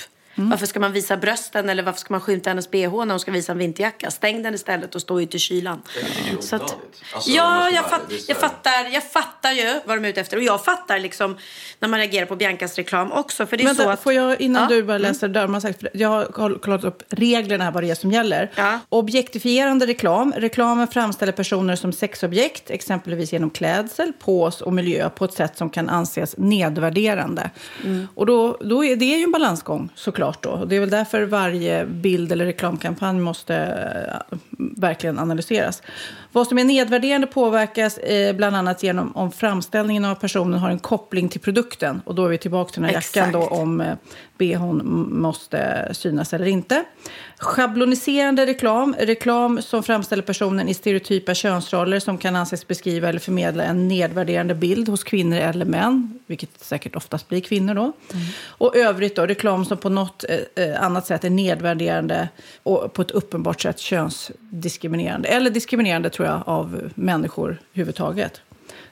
Varför ska man visa brösten eller varför ska man skymta hennes bh när hon ska visa en vinterjacka? Stäng den istället och stå ute i kylan. Så att-. Alltså, ja, jag, fatt, jag, fattar, jag fattar ju vad de är ute efter. Och jag fattar liksom när man reagerar på Biancas reklam också. För det är Vänta, så att... får jag innan Ja. du bara läser där, man sagt, för jag har kollat upp reglerna här vad det är som gäller. Ja. Objektifierande reklam. Reklamen framställer personer som sexobjekt, exempelvis genom klädsel, pås och miljö på ett sätt som kan anses nedvärderande. Mm. Och då, då är det ju en balansgång såklart då. Och det är väl därför varje bild eller reklamkampanj måste eh, verkligen analyseras. Vad som är nedvärderande påverkas eh, bland annat genom om framställningen av personen har en koppling till produkten. Och då är vi tillbaka till den här jackan då, om eh, bhn måste synas eller inte. Schabloniserande reklam. Reklam som framställer personen i stereotypa könsroller som kan anses beskriva eller förmedla en nedvärderande bild hos kvinnor eller män, vilket säkert oftast blir kvinnor då. Och övrigt då, reklam som på något eh, eh, annat sätt är nedvärderande och på ett uppenbart sätt könsdiskriminerande. Eller diskriminerande tror jag av människor överhuvudtaget.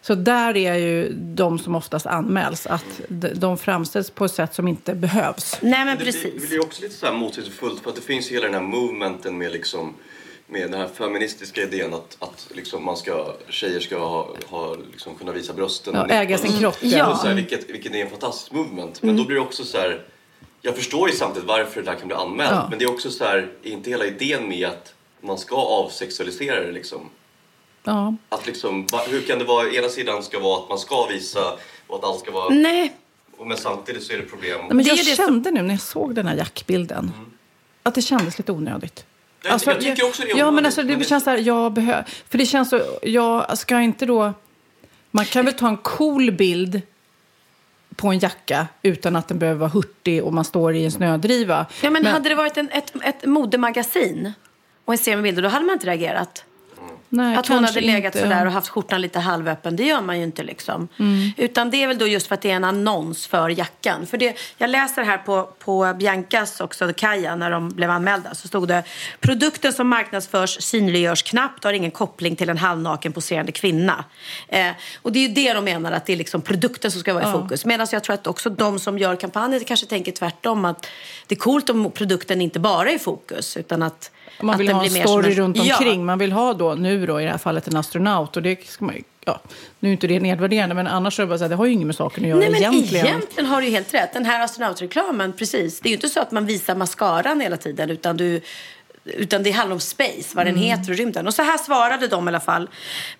Så där är ju de som oftast anmäls, att de- framställs på ett sätt som inte behövs. Nej, men Det precis. blir, det blir också lite så här motsägelsefullt för att det finns ju hela den här movementen med liksom med den här feministiska idén att, att liksom man ska, tjejer ska ha, ha liksom kunna visa brösten. Ja, äga sin kropp, Och ja. Så här, vilket, vilket är en fantastisk movement. Men då blir det också så här, jag förstår ju samtidigt varför det där kan bli anmält. Ja. Men det är också så här, är inte hela idén med att man ska avsexualisera det liksom? Ja. Att liksom, hur kan det vara, ena sidan ska vara att man ska visa och att allt ska vara... Nej, Men samtidigt så är det problem. Nej, Men jag kände nu när jag såg den här jackbilden att det kändes lite onödigt. Jag- jag tycker också det är Ja, men onödigt, alltså, det men det- känns så här, jag behöver... För det känns så, jag ska inte då... Man kan väl ta en cool bild på en jacka utan att den behöver vara hurtig och man står i en snödriva. Ja, men, hade det varit en, ett, ett modemagasin och en serie med bilder, då hade man inte reagerat. Nej, att hon hade legat inte. sådär och haft skjortan lite halvöppen, det gör man ju inte liksom. Mm. Utan det är väl då just för att det är en annons för jackan. För det, jag läser här på, på Biancas också, Kaja, när de blev anmälda, så stod det produkten som marknadsförs synliggörs knappt och har ingen koppling till en halvnaken poserande kvinna. Eh, och det är ju det de menar, att det är liksom produkten som ska vara i fokus. Medan jag tror att också de som gör kampanjer kanske tänker tvärtom, att det är coolt om produkten inte bara är i fokus, utan att Man vill ha en story en- runt Ja. omkring. Man vill ha då, nu då i det här fallet, en astronaut. Och det ska man ju- ja, nu är inte det nedvärderande, men annars är det bara så här, det har ju inget med saken att göra Nej, men egentligen. egentligen. har du helt rätt. Den här astronautreklamen, precis. Det är ju inte så att man visar mascaran hela tiden, utan du... Utan det handlar om space, vad den heter och rymden. Och så här svarade de i alla fall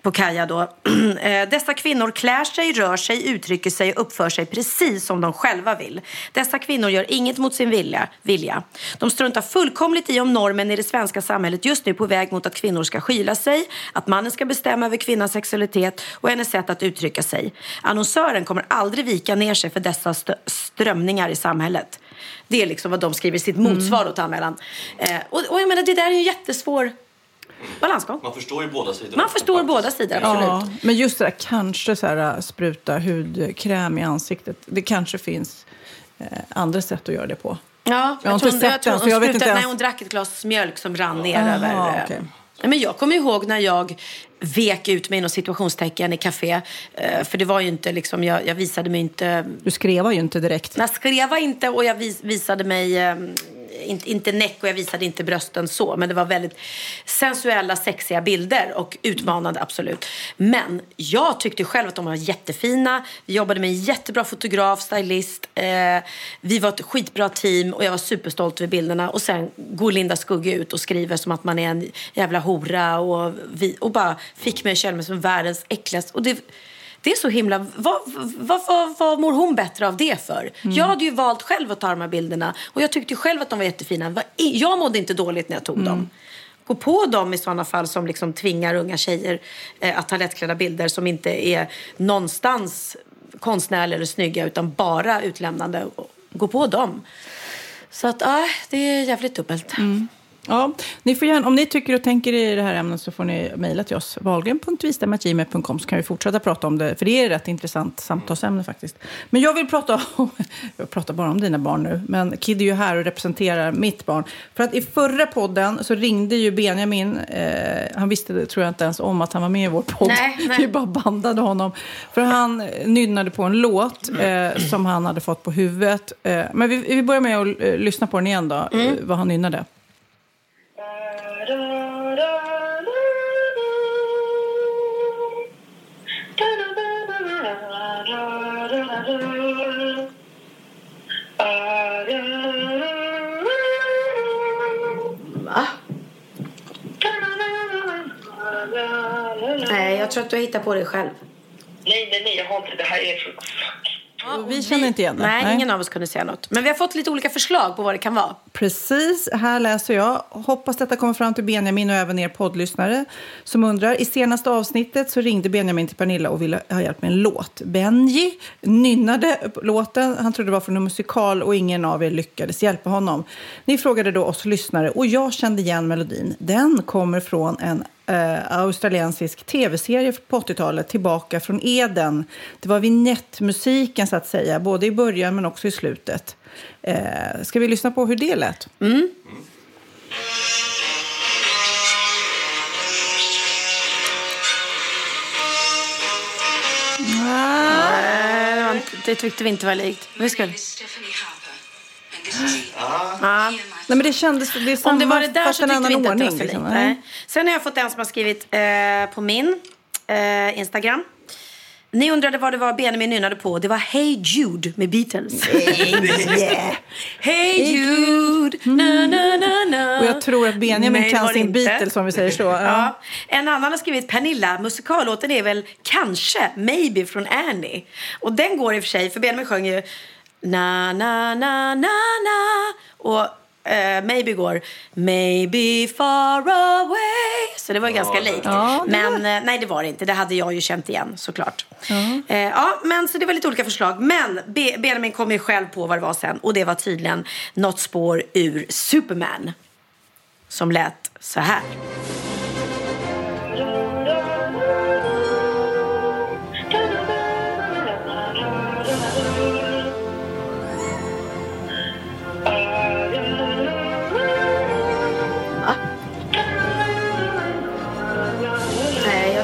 på Kaja då. Eh, Dessa kvinnor klär sig, rör sig, uttrycker sig och uppför sig precis som de själva vill. Dessa kvinnor gör inget mot sin vilja. vilja. De struntar fullkomligt i om normen i det svenska samhället just nu på väg mot att kvinnor ska skyla sig, att mannen ska bestämma över kvinnans sexualitet och hennes sätt att uttrycka sig. Annonsören kommer aldrig vika ner sig för dessa st- strömningar i samhället. Det är liksom vad de skriver i sitt motsvar åt anmälan. Eh, och, och jag menar, det där är ju en jättesvår balansgång. Man förstår ju båda sidor. Man förstår båda sidor, absolut. Ja, men just det där kanske så här, äh, spruta hudkräm i ansiktet. Det kanske finns eh, andra sätt att göra det på. Ja, Jag har inte hon, sett jag tror den, så hon jag vet sprutade- inte ens- Nej, hon drack ett glas mjölk som rann ner Aha, över... eh. Nej, Men jag kommer ihåg när jag vek ut mig inom situationstecken i café. eh, För det var ju inte liksom, jag, jag visade mig inte... Du skrev ju inte direkt. Jag skrev inte och jag vis, visade mig... Inte, inte näck och jag visade inte brösten så. Men det var väldigt sensuella, sexiga bilder och utmanande absolut. Men jag tyckte själv att de var jättefina. Vi jobbade med en jättebra fotograf, stylist. Eh, vi var ett skitbra team och jag var superstolt över bilderna. Och sen går Linda Skugge ut och skriver som att man är en jävla hora och, vi, och bara fick mig att känna mig som världens äckligaste. Och det, det är så himla... Vad, vad, vad, vad mår hon bättre av det för? Jag hade ju valt själv att ta de här bilderna och jag tyckte ju själv att de var jättefina. Jag mådde inte dåligt när jag tog dem. Gå på dem i sådana fall som liksom tvingar unga tjejer eh, att ta lättklädda bilder som inte är någonstans konstnärliga eller snygga utan bara utlämnande. Gå på dem. Så att, ja, det är jävligt dubbelt. Ja, ni får gärna, om ni tycker och tänker i det här ämnet så får ni mejla till oss. Wahlgren.vistam.gmail.com så kan vi fortsätta prata om det. För det är ett rätt intressant samtalsämne faktiskt. Men jag vill prata om, jag pratar bara om dina barn nu, men Kid är ju här och representerar mitt barn. För att i förra podden så ringde ju Benjamin, eh, han visste tror jag inte ens om att han var med i vår podd. Nej, nej. Vi bara bandade honom. För han nynnade på en låt eh, som han hade fått på huvudet. Eh, men vi, vi börjar med att eh, lyssna på den igen då, eh, vad han nynnade. Tror att du har hittat på det själv. Nej, nej, nej, jag har inte. Det här är så... Och vi känner inte igen det. Nej, ingen av oss kunde säga något. Men vi har fått lite olika förslag på vad det kan vara. Precis, här läser jag. Hoppas detta kommer fram till Benjamin och även er poddlyssnare som undrar. I senaste avsnittet så ringde Benjamin till Pernilla och ville ha hjälp med en låt. Benji nynnade låten. Han trodde det var från en musikal och ingen av er lyckades hjälpa honom. Ni frågade då oss lyssnare och jag kände igen melodin. Den kommer från en eh, australiensisk tv-serie på 80-talet, Tillbaka från Eden. Det var vignettmusiken så att säga, både i början men också i slutet. Eh, ska vi lyssna på hur det lät? Nej, det, var inte, det tyckte vi inte var likt. Vi ska... Ja. Nej, men det kändes... Det är samma, Om det var det där så tyckte vi inte att det var ordning. så liksom. likt. Nej. Sen har jag fått en som har skrivit eh, på min eh, Instagram. Ni undrade vad det var Benjamin nynnade på. Det var Hey Jude med Beatles. yeah. Hey Jude, na na na na. Och jag tror att Benjamin Nej, kan sin inte. Beatles om vi säger så. Ja. Ja. En annan har skrivit Pernilla, musikallåten är väl kanske Maybe från Annie. Och den går i och för sig, för Benjamin sjöng ju na na na na na och eh, Maybe går Maybe far away. Så det var ganska likt. Ja, det men eh, nej, det var det inte. Det hade jag ju känt igen såklart. Eh, ja, men så det var lite olika förslag. Men Be- Benjamin kom ju själv på vad det var sen och det var tydligen något spår ur Superman som lät så här.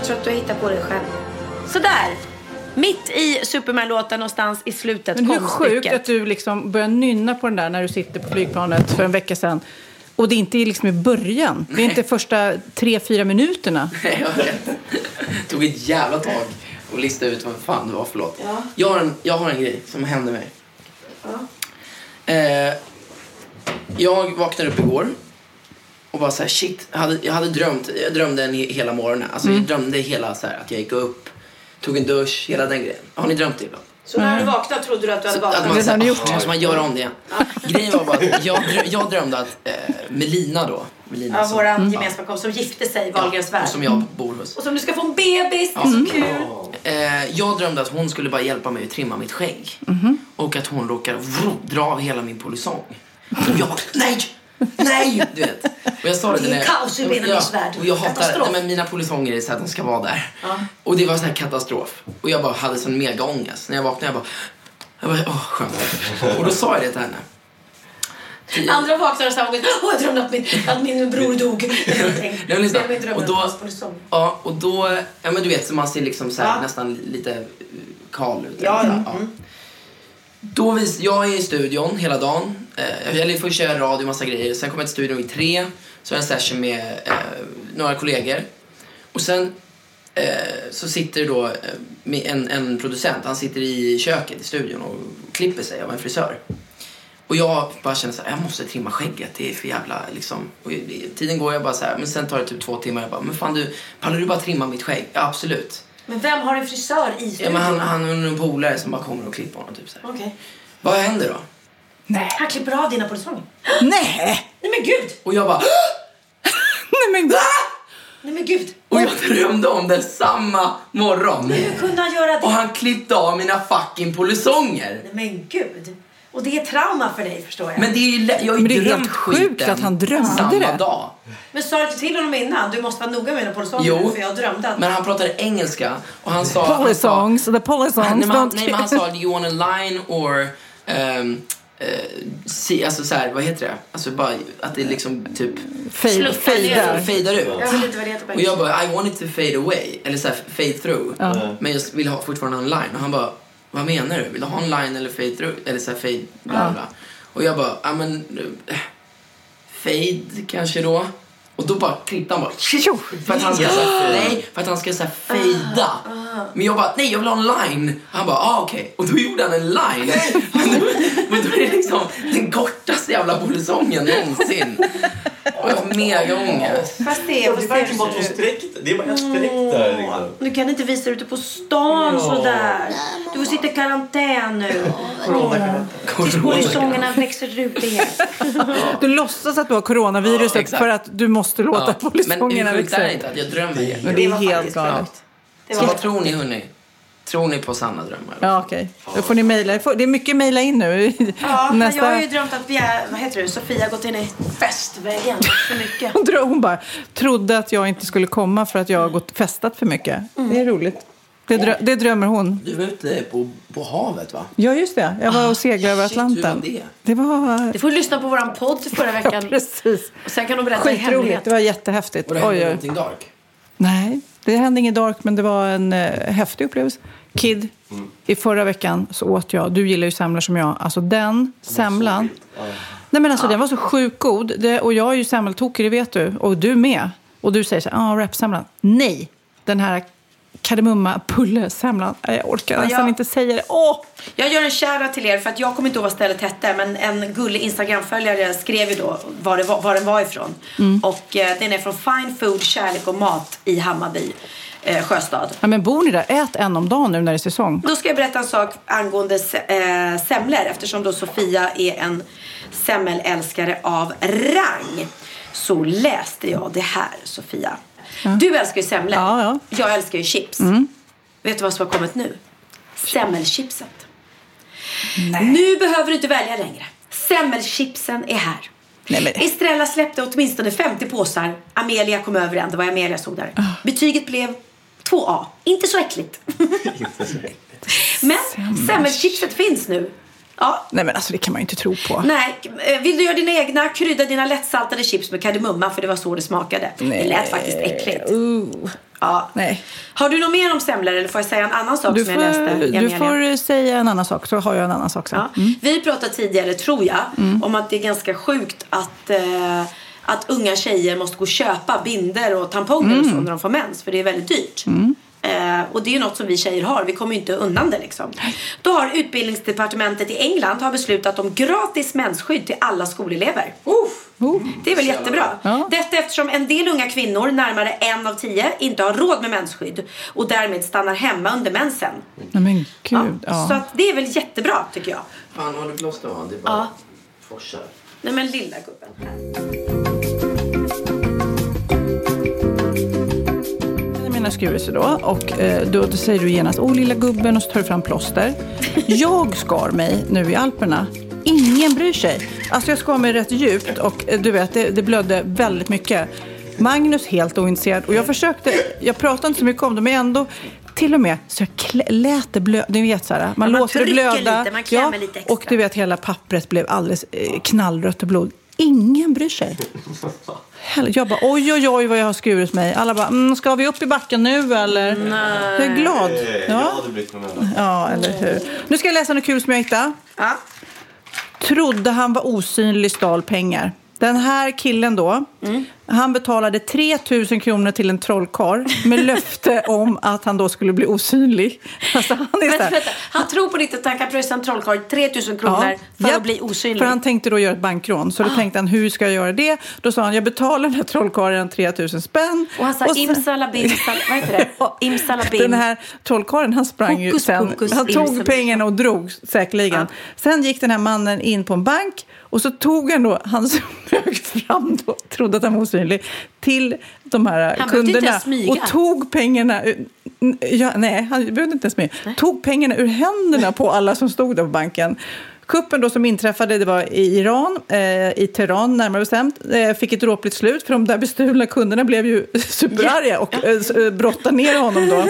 Jag tror att du hittar på det själv. Sådär! Mitt i Superman-låten någonstans i slutet Men hur kom sjukt stycket. att du liksom börjar nynna på den där när du sitter på flygplanet för en vecka sedan. Och det är inte liksom i början. Det är inte första tre, fyra minuterna. Nej, jag vet. Det tog ett jävla tag att lista ut vad fan det var för låt. Jag, har en, jag har en grej som hände mig. Eh, jag vaknade upp igår och bara så här, shit, jag hade, jag hade drömt, jag drömde en he- hela morgonen. Alltså Mm. jag drömde hela så här, att jag gick upp, tog en dusch, hela den grejen. Har ni drömt det ibland? Så när du vaknade trodde du att du hade Så att vaknat? man, så här, "Åh, måste man göra om det igen? Grejen var bara att jag, jag drömde att eh, Melina då, Melina Ja, som, våran gemensamma kompis som gifte sig i Wahlgrens värld. och som jag bor hos. Och som du ska få en bebis, det är så kul. Eh, jag drömde att hon skulle bara hjälpa mig att trimma mitt skägg. Och att hon råkade vrr, dra av hela min polisong. Och jag bara, nej! Nej! Du vet. Och jag sa det, Det är jag- kaos i Benjamins Ja, värld. Och jag hatar, nej, men mina polisonger är så att de ska vara där. Och det var sån här katastrof. Och jag bara hade sån mega ångest. När jag vaknade jag bara, jag bara, åh skönt. Och då sa jag det till henne. Andra vaknar och här, åh jag drömde att min, att min bror dog. Nej, drömde Och då-. Ja, och då, ja men du vet, så man ser liksom så här, Ja. nästan lite kal ut. Ja, ja. här, då vis, jag är i studion hela dagen. Eh, eller först kör jag radio, massa grejer. Sen kommer jag till studion vid tre. Så har jag en session med eh, några kollegor. Och sen eh, så sitter då eh, en, en producent. Han sitter i köket i studion och klipper sig av en frisör. Och jag bara känner så här, jag måste trimma skägget. Det är för jävla liksom. Och tiden går jag bara så här, men sen tar det typ två timmar. Jag bara, men fan du, pallar du bara trimma mitt skägg? Ja, absolut. Men vem har en frisör i Ja, studion? men han, han är en polare som bara kommer och klipper honom typ så här. Okej. Vad händer då? Han klipper av dina polisonger. Nej! Nej men gud! Och jag bara, Nej men Nej men gud! och jag drömde om det samma morgon. Hur kunde han göra det? Och han klippte av mina fucking polisonger. Nej men gud. Och det är trauma för dig förstår jag. Men det är ju, jag har ju Men det är helt sjukt skiten att han drömde samma det. dag. Men sa du inte till honom innan? Du måste vara noga med dina polisonger Jo, för jag drömde att... men han pratade engelska och han sa... Polysongs, the polysongs Nej men, han, nej men han sa, do you want a line or... Um, uh, see, alltså så här, vad heter det? Alltså bara att det liksom typ... fade, fejdar. Ut. Jag vet inte vad det heter på Och jag bara, I want it to fade away. Eller så här, fade through. Men jag vill ha fortfarande en line. Och han bara, vad menar du? Vill du ha en line eller fade through? Eller så här, fade, bla bla. Och jag bara, ja men... eh, Fade kanske då. Och då bara klippte han bara tjo, för att han ska säga nej, för att han ska säga fejda. Men jag bara nej, jag vill ha en line. Han bara ah okej. Och då gjorde han en line. Men då, men då är det liksom den kortaste jävla polisongen någonsin. Och jag har mega ångest. Fast det är, Det är verkligen bara två streck. Det är bara ett streck där liksom. Du kan inte visa dig ute på stan sådär. Du får sitta i karantän nu. Tills polisongerna växer ut igen. Du låtsas att du har coronaviruset Ja, för att du måste låta Ja. Men polisongerna växa. det inte att jag drömmer det? Men det är helt galet. Det Så vad tror ni hörni? Tror ni på sanna drömmar? Ja, okej. Då får ni mejla. Det är mycket mejla in nu. Ja, men Nästa... jag har ju drömt att vi är, vad heter det, Sofia har gått in i festväggen för mycket. Hon, drö- hon bara trodde att jag inte skulle komma för att jag har gått festat för mycket. Det är roligt. Det, drö- det drömmer hon. Du var ute på, på havet va? Ja, just det. Jag var och seglade över shit, hur var Atlanten. det? Det var... Du får lyssna på våran podd förra Ja, veckan. precis. Och sen kan de berätta Skitroligt. Det var jättehäftigt. Och det hände Oj, oj. någonting dark? Nej, det hände inget dark, men det var en eh, häftig upplevelse. Kid, i förra veckan så åt jag, du gillar ju semlor som jag, alltså den semlan. Nej men alltså den var så sjukt god. Det, och jag är ju semmeltokig, det vet du. Och du med. Och du säger så här, ja, rapsemlan. Nej, den här kardemumma pullesemlan. Nej, Jag orkar nästan jag- inte säga det. Åh! Jag gör en shoutout till er för att jag kommer inte ihåg vad stället hette men en gullig Instagramföljare skrev ju då var, det var, var den var ifrån. Och eh, den är från Fine Food, Kärlek och Mat i Hammarby eh, Sjöstad. Ja, men bor ni där? Ät en om dagen nu när det är säsong. Då ska jag berätta en sak angående eh, semlor eftersom då Sofia är en semmelälskare av rang. Så läste jag det här Sofia. Du älskar ju semlor. Ja, ja. Jag älskar ju chips. Vet du vad som har kommit nu? Semmelchipset. Nu behöver du inte välja längre. Semmelchipsen är här. Nej, men- Estrella släppte åtminstone 50 påsar. Amelia kom över en. Det var Amelia såg där. Ah. Betyget blev 2A. Inte så äckligt. Men semmelchipset finns nu. Ja, Nej men alltså det kan man ju inte tro på. nej. eh, Vill du göra dina egna, krydda dina lättsaltade chips med kardemumma för det var så det smakade. Det lät faktiskt äckligt. Uh. Ja. Nej. Har du något mer om semlor eller får jag säga en annan sak Du som jag läste? får, du Amelia? får Mm. säga en annan sak, så har jag en annan sak sen. Ja. Vi pratade tidigare, tror jag, Mm. om att det är ganska sjukt att, eh, att unga tjejer måste gå och köpa binder och tamponger och så Mm. när de får mens. För det är väldigt dyrt. Eh, och det är ju något som vi tjejer har. Vi kommer ju inte undan det liksom. Då har utbildningsdepartementet i England har beslutat om gratis mensskydd till alla skolelever. Uff. Oh. Det är väl jättebra. Ja. Detta eftersom en del unga kvinnor, närmare en av tio, inte har råd med mensskydd och därmed stannar hemma under mensen. Men gud. Ja. Så att det är väl jättebra tycker jag. Fan, har du plåster? Ja, det är bara Ja. forsar. Nej men lilla gubben. Jag menar skurelse då och eh, då, då säger du genast åh lilla gubben och så tar du fram plåster. Jag skar mig nu i Alperna. Ingen bryr sig. Alltså jag skar mig rätt djupt och eh, du vet det, det blödde väldigt mycket. Magnus helt ointresserad och jag försökte, jag pratade inte så mycket om det men ändå till och med så jag klä, lät det blöda. Ni vet så här, man, man låter det blöda. lite, man klämmer lite extra. Och du vet hela pappret blev alldeles eh, knallrött och blod. Ingen bryr sig. Hell- Jag bara oj, oj, oj vad jag har skurit mig. Alla bara, mm, ska vi upp i backen nu eller? Jag är glad. Ja. ja, eller hur. Nu ska jag läsa något kul som jag hittade. Ja. Trodde han var osynlig, stal pengar. Den här killen då, han betalade 3 000 kronor till en trollkarl med löfte om att han då skulle bli osynlig. Alltså han är Vänta, vänta. Han tror på riktigt att han kan pröjsa en trollkarl 3000 kronor för japp. att bli osynlig. För han tänkte då göra ett bankrån. Så då Ah. tänkte han, hur ska jag göra det? Då sa han, jag betalar den här trollkarlen 3 000 spänn. Och han sa sen- imsalabim, sal, vad heter det? Ja. Imsalabim. Den här trollkarlen han sprang ju sen. pokus, han tog imsalabim. pengarna och drog säkerligen. Sen gick den här mannen in på en bank och så tog han då, han smög fram då, trodde att han var osynlig, till de här inte kunderna och tog pengarna ja, nej, han behövde inte ens smyga. Tog pengarna ur händerna på alla som stod där på banken. Kuppen då som inträffade det var i Iran, eh, i Teheran närmare bestämt, eh, fick ett dråpligt slut för de där bestulna kunderna blev ju superarga och eh, eh, brottade ner honom då.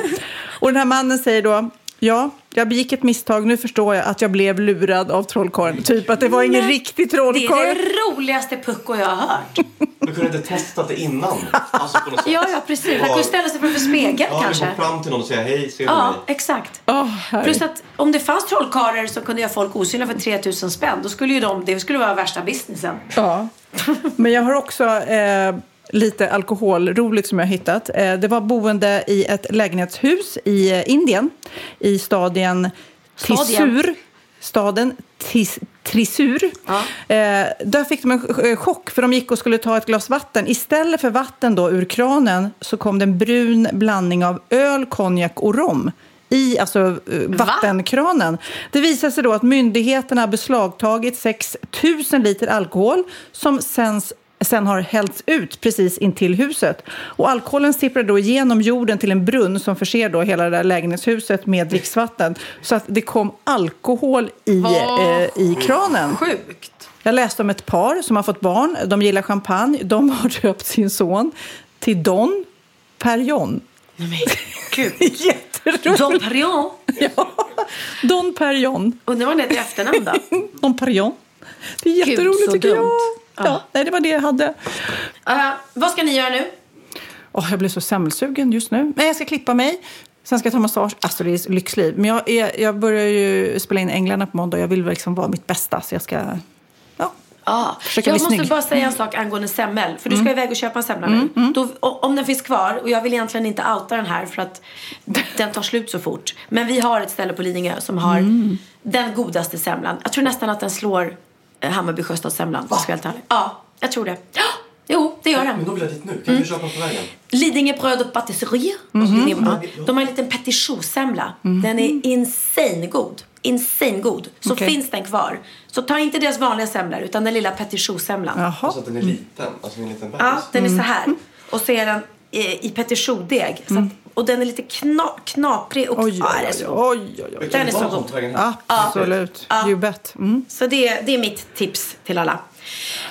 Och den här mannen säger då, ja, jag begick ett misstag, nu förstår jag att jag blev lurad av trollkarlen. Typ att det var ingen riktig Det trollkarl. är det roligaste pucko jag har hört. Du kunde inte testat det innan. Alltså. Ja, ja precis. Han kunde ställa sig framför spegeln Ja, du kanske. kom fram till någon och säga hej, ser du Ja, mig? exakt. Åh, herre. Plus att om det fanns trollkarlar som kunde göra folk osynliga för 3000 spänn, då skulle ju de, det skulle vara värsta businessen. Ja, men jag har också eh, lite alkoholroligt som jag har hittat. Eh, det var boende i ett lägenhetshus i eh, Indien, i staden Stadien. Thrissur. Staden Tis, Thrissur. Eh, där fick de en ch- chock för de gick och skulle ta ett glas vatten. Istället för vatten då ur kranen så kom det en brun blandning av öl, konjak och rom i alltså, vattenkranen. Det visade sig då att myndigheterna beslagtagit 6 000 liter alkohol som sen, sen har hällts ut precis intill huset. Och alkoholen sipprade då igenom jorden till en brunn som förser då hela det där lägenhetshuset med dricksvatten. Så att det kom alkohol i, eh, i kranen. Sjukt. Jag läste om ett par som har fått barn. De gillar champagne. De har döpt sin son till Don Perignon. Nej, gud. Jätteroligt. Dom Perignon. Ja, Don Perignon. Undrar vad det är till efternamn då? Don Perignon. Det är jätteroligt så tycker jag. Ja, nej, det var det jag hade. Uh, vad ska ni göra nu? Åh, jag blir så semmelsugen just nu. Nej, jag ska klippa mig. Sen ska jag ta massage. Alltså det är lyxliv. Men jag, är, jag börjar ju spela in Änglarna på måndag. Jag vill liksom vara mitt bästa. Så jag ska... Ja. Ja. Försöka Jag bli måste snygg. bara säga en sak angående semmel. För du ska iväg och köpa en semla nu. Då, o- om den finns kvar, och jag vill egentligen inte outa den här för att den tar slut så fort. Men vi har ett ställe på Lidingö som har den godaste semlan. Jag tror nästan att den slår eh, Hammarby Sjöstadssemlan. Va? Ja, jag tror det. Ja, Jo, det gör den. Men då vill jag dit nu. Kan du köpa på vägen? Lidingö bröd och patisserie. Ja. De har en liten petit choux-semla. Den är insane god. Insane god. Så Okej. finns den kvar. Så ta inte deras vanliga semlor utan den lilla petit choux-semlan. Alltså att den är liten. Alltså en liten bebis. Ja, den är så här. Och så är den i, i petit choux-deg. Så att- Och den är lite kna, knaprig. Och, Oj, ja, oj, den är oj, så, oj, oj, oj. den är så god. Absolut. You bet. Mm. Så det, det är mitt tips till alla.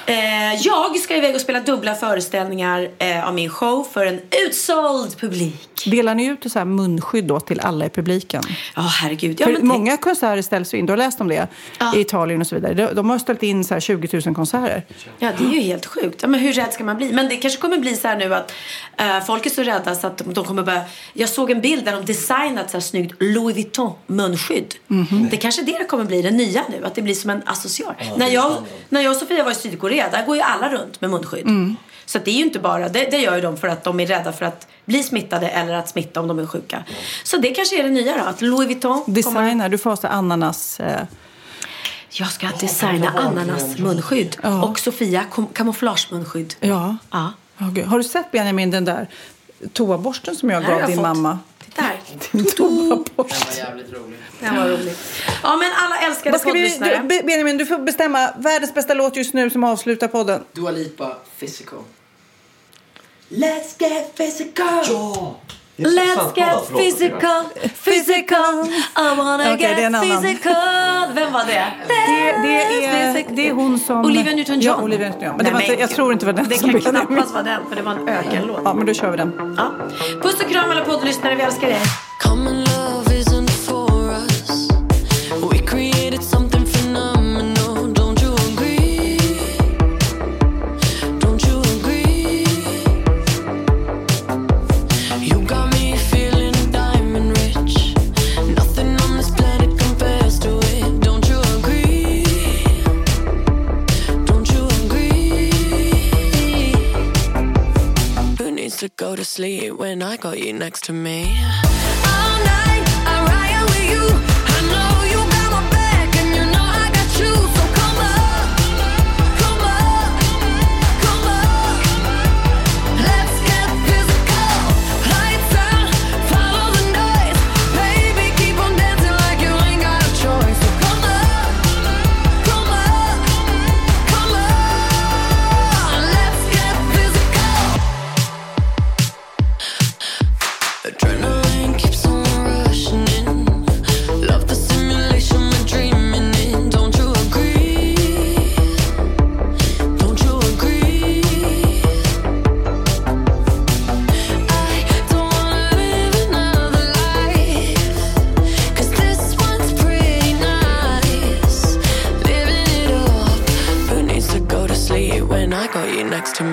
Eh, jag ska iväg och spela dubbla föreställningar eh, av min show för en utsåld publik. Delar ni ut så här munskydd då till alla i publiken? Ja, herregud. Ja, För men många konserter ställs ju in. Du har läst om det i Italien och så vidare. De, de har ställt in så här 20 000 konserter. Ja, det är ju helt sjukt. Ja, men hur rädd ska man bli? Men det kanske kommer bli så här nu att eh, folk är så rädda så att de, de kommer börja... Jag såg en bild där de designat så här snyggt Louis Vuitton munskydd. Det kanske det kommer bli, det nya nu. Att det blir som en associar. när, jag, när jag och Sofia var i Sydkorea, Nordkorea, där går ju alla runt med munskydd. Mm. Så det är ju inte bara, det, det, gör ju de för att de är rädda för att bli smittade eller att smitta om de är sjuka. Så det kanske är det nya då, att Louis Vuitton Designer, kommer... du får ha ananas... Eh... Jag ska oh, designa ananas munskydd ja. och Sofia kam kamouflagemunskydd. Ja. ja. Oh, har du sett Benjamin den där toaborsten som jag Nej, gav jag din fått. mamma? Där. Din tomma post. Den var jävligt rolig. Den var rolig. Ja, men alla älskade poddlyssnare. Du, Benjamin, du får bestämma världens bästa låt just nu som avslutar podden. Dua Lipa, Physical. Let's get physical! Ja! Let's get physical, physical I wanna okay, get physical Vem var det? Det, det, är, det är hon som... Olivia Newton-John? Ja, Olivia Newton-John. Men, det var jag tror inte det var den. Det kan knappast vara den, för det var en ökenlåt. Ja, men då kör vi den. Ja. Puss och kram alla poddlyssnare, vi älskar er. to go to sleep when I got you next to me. next to me.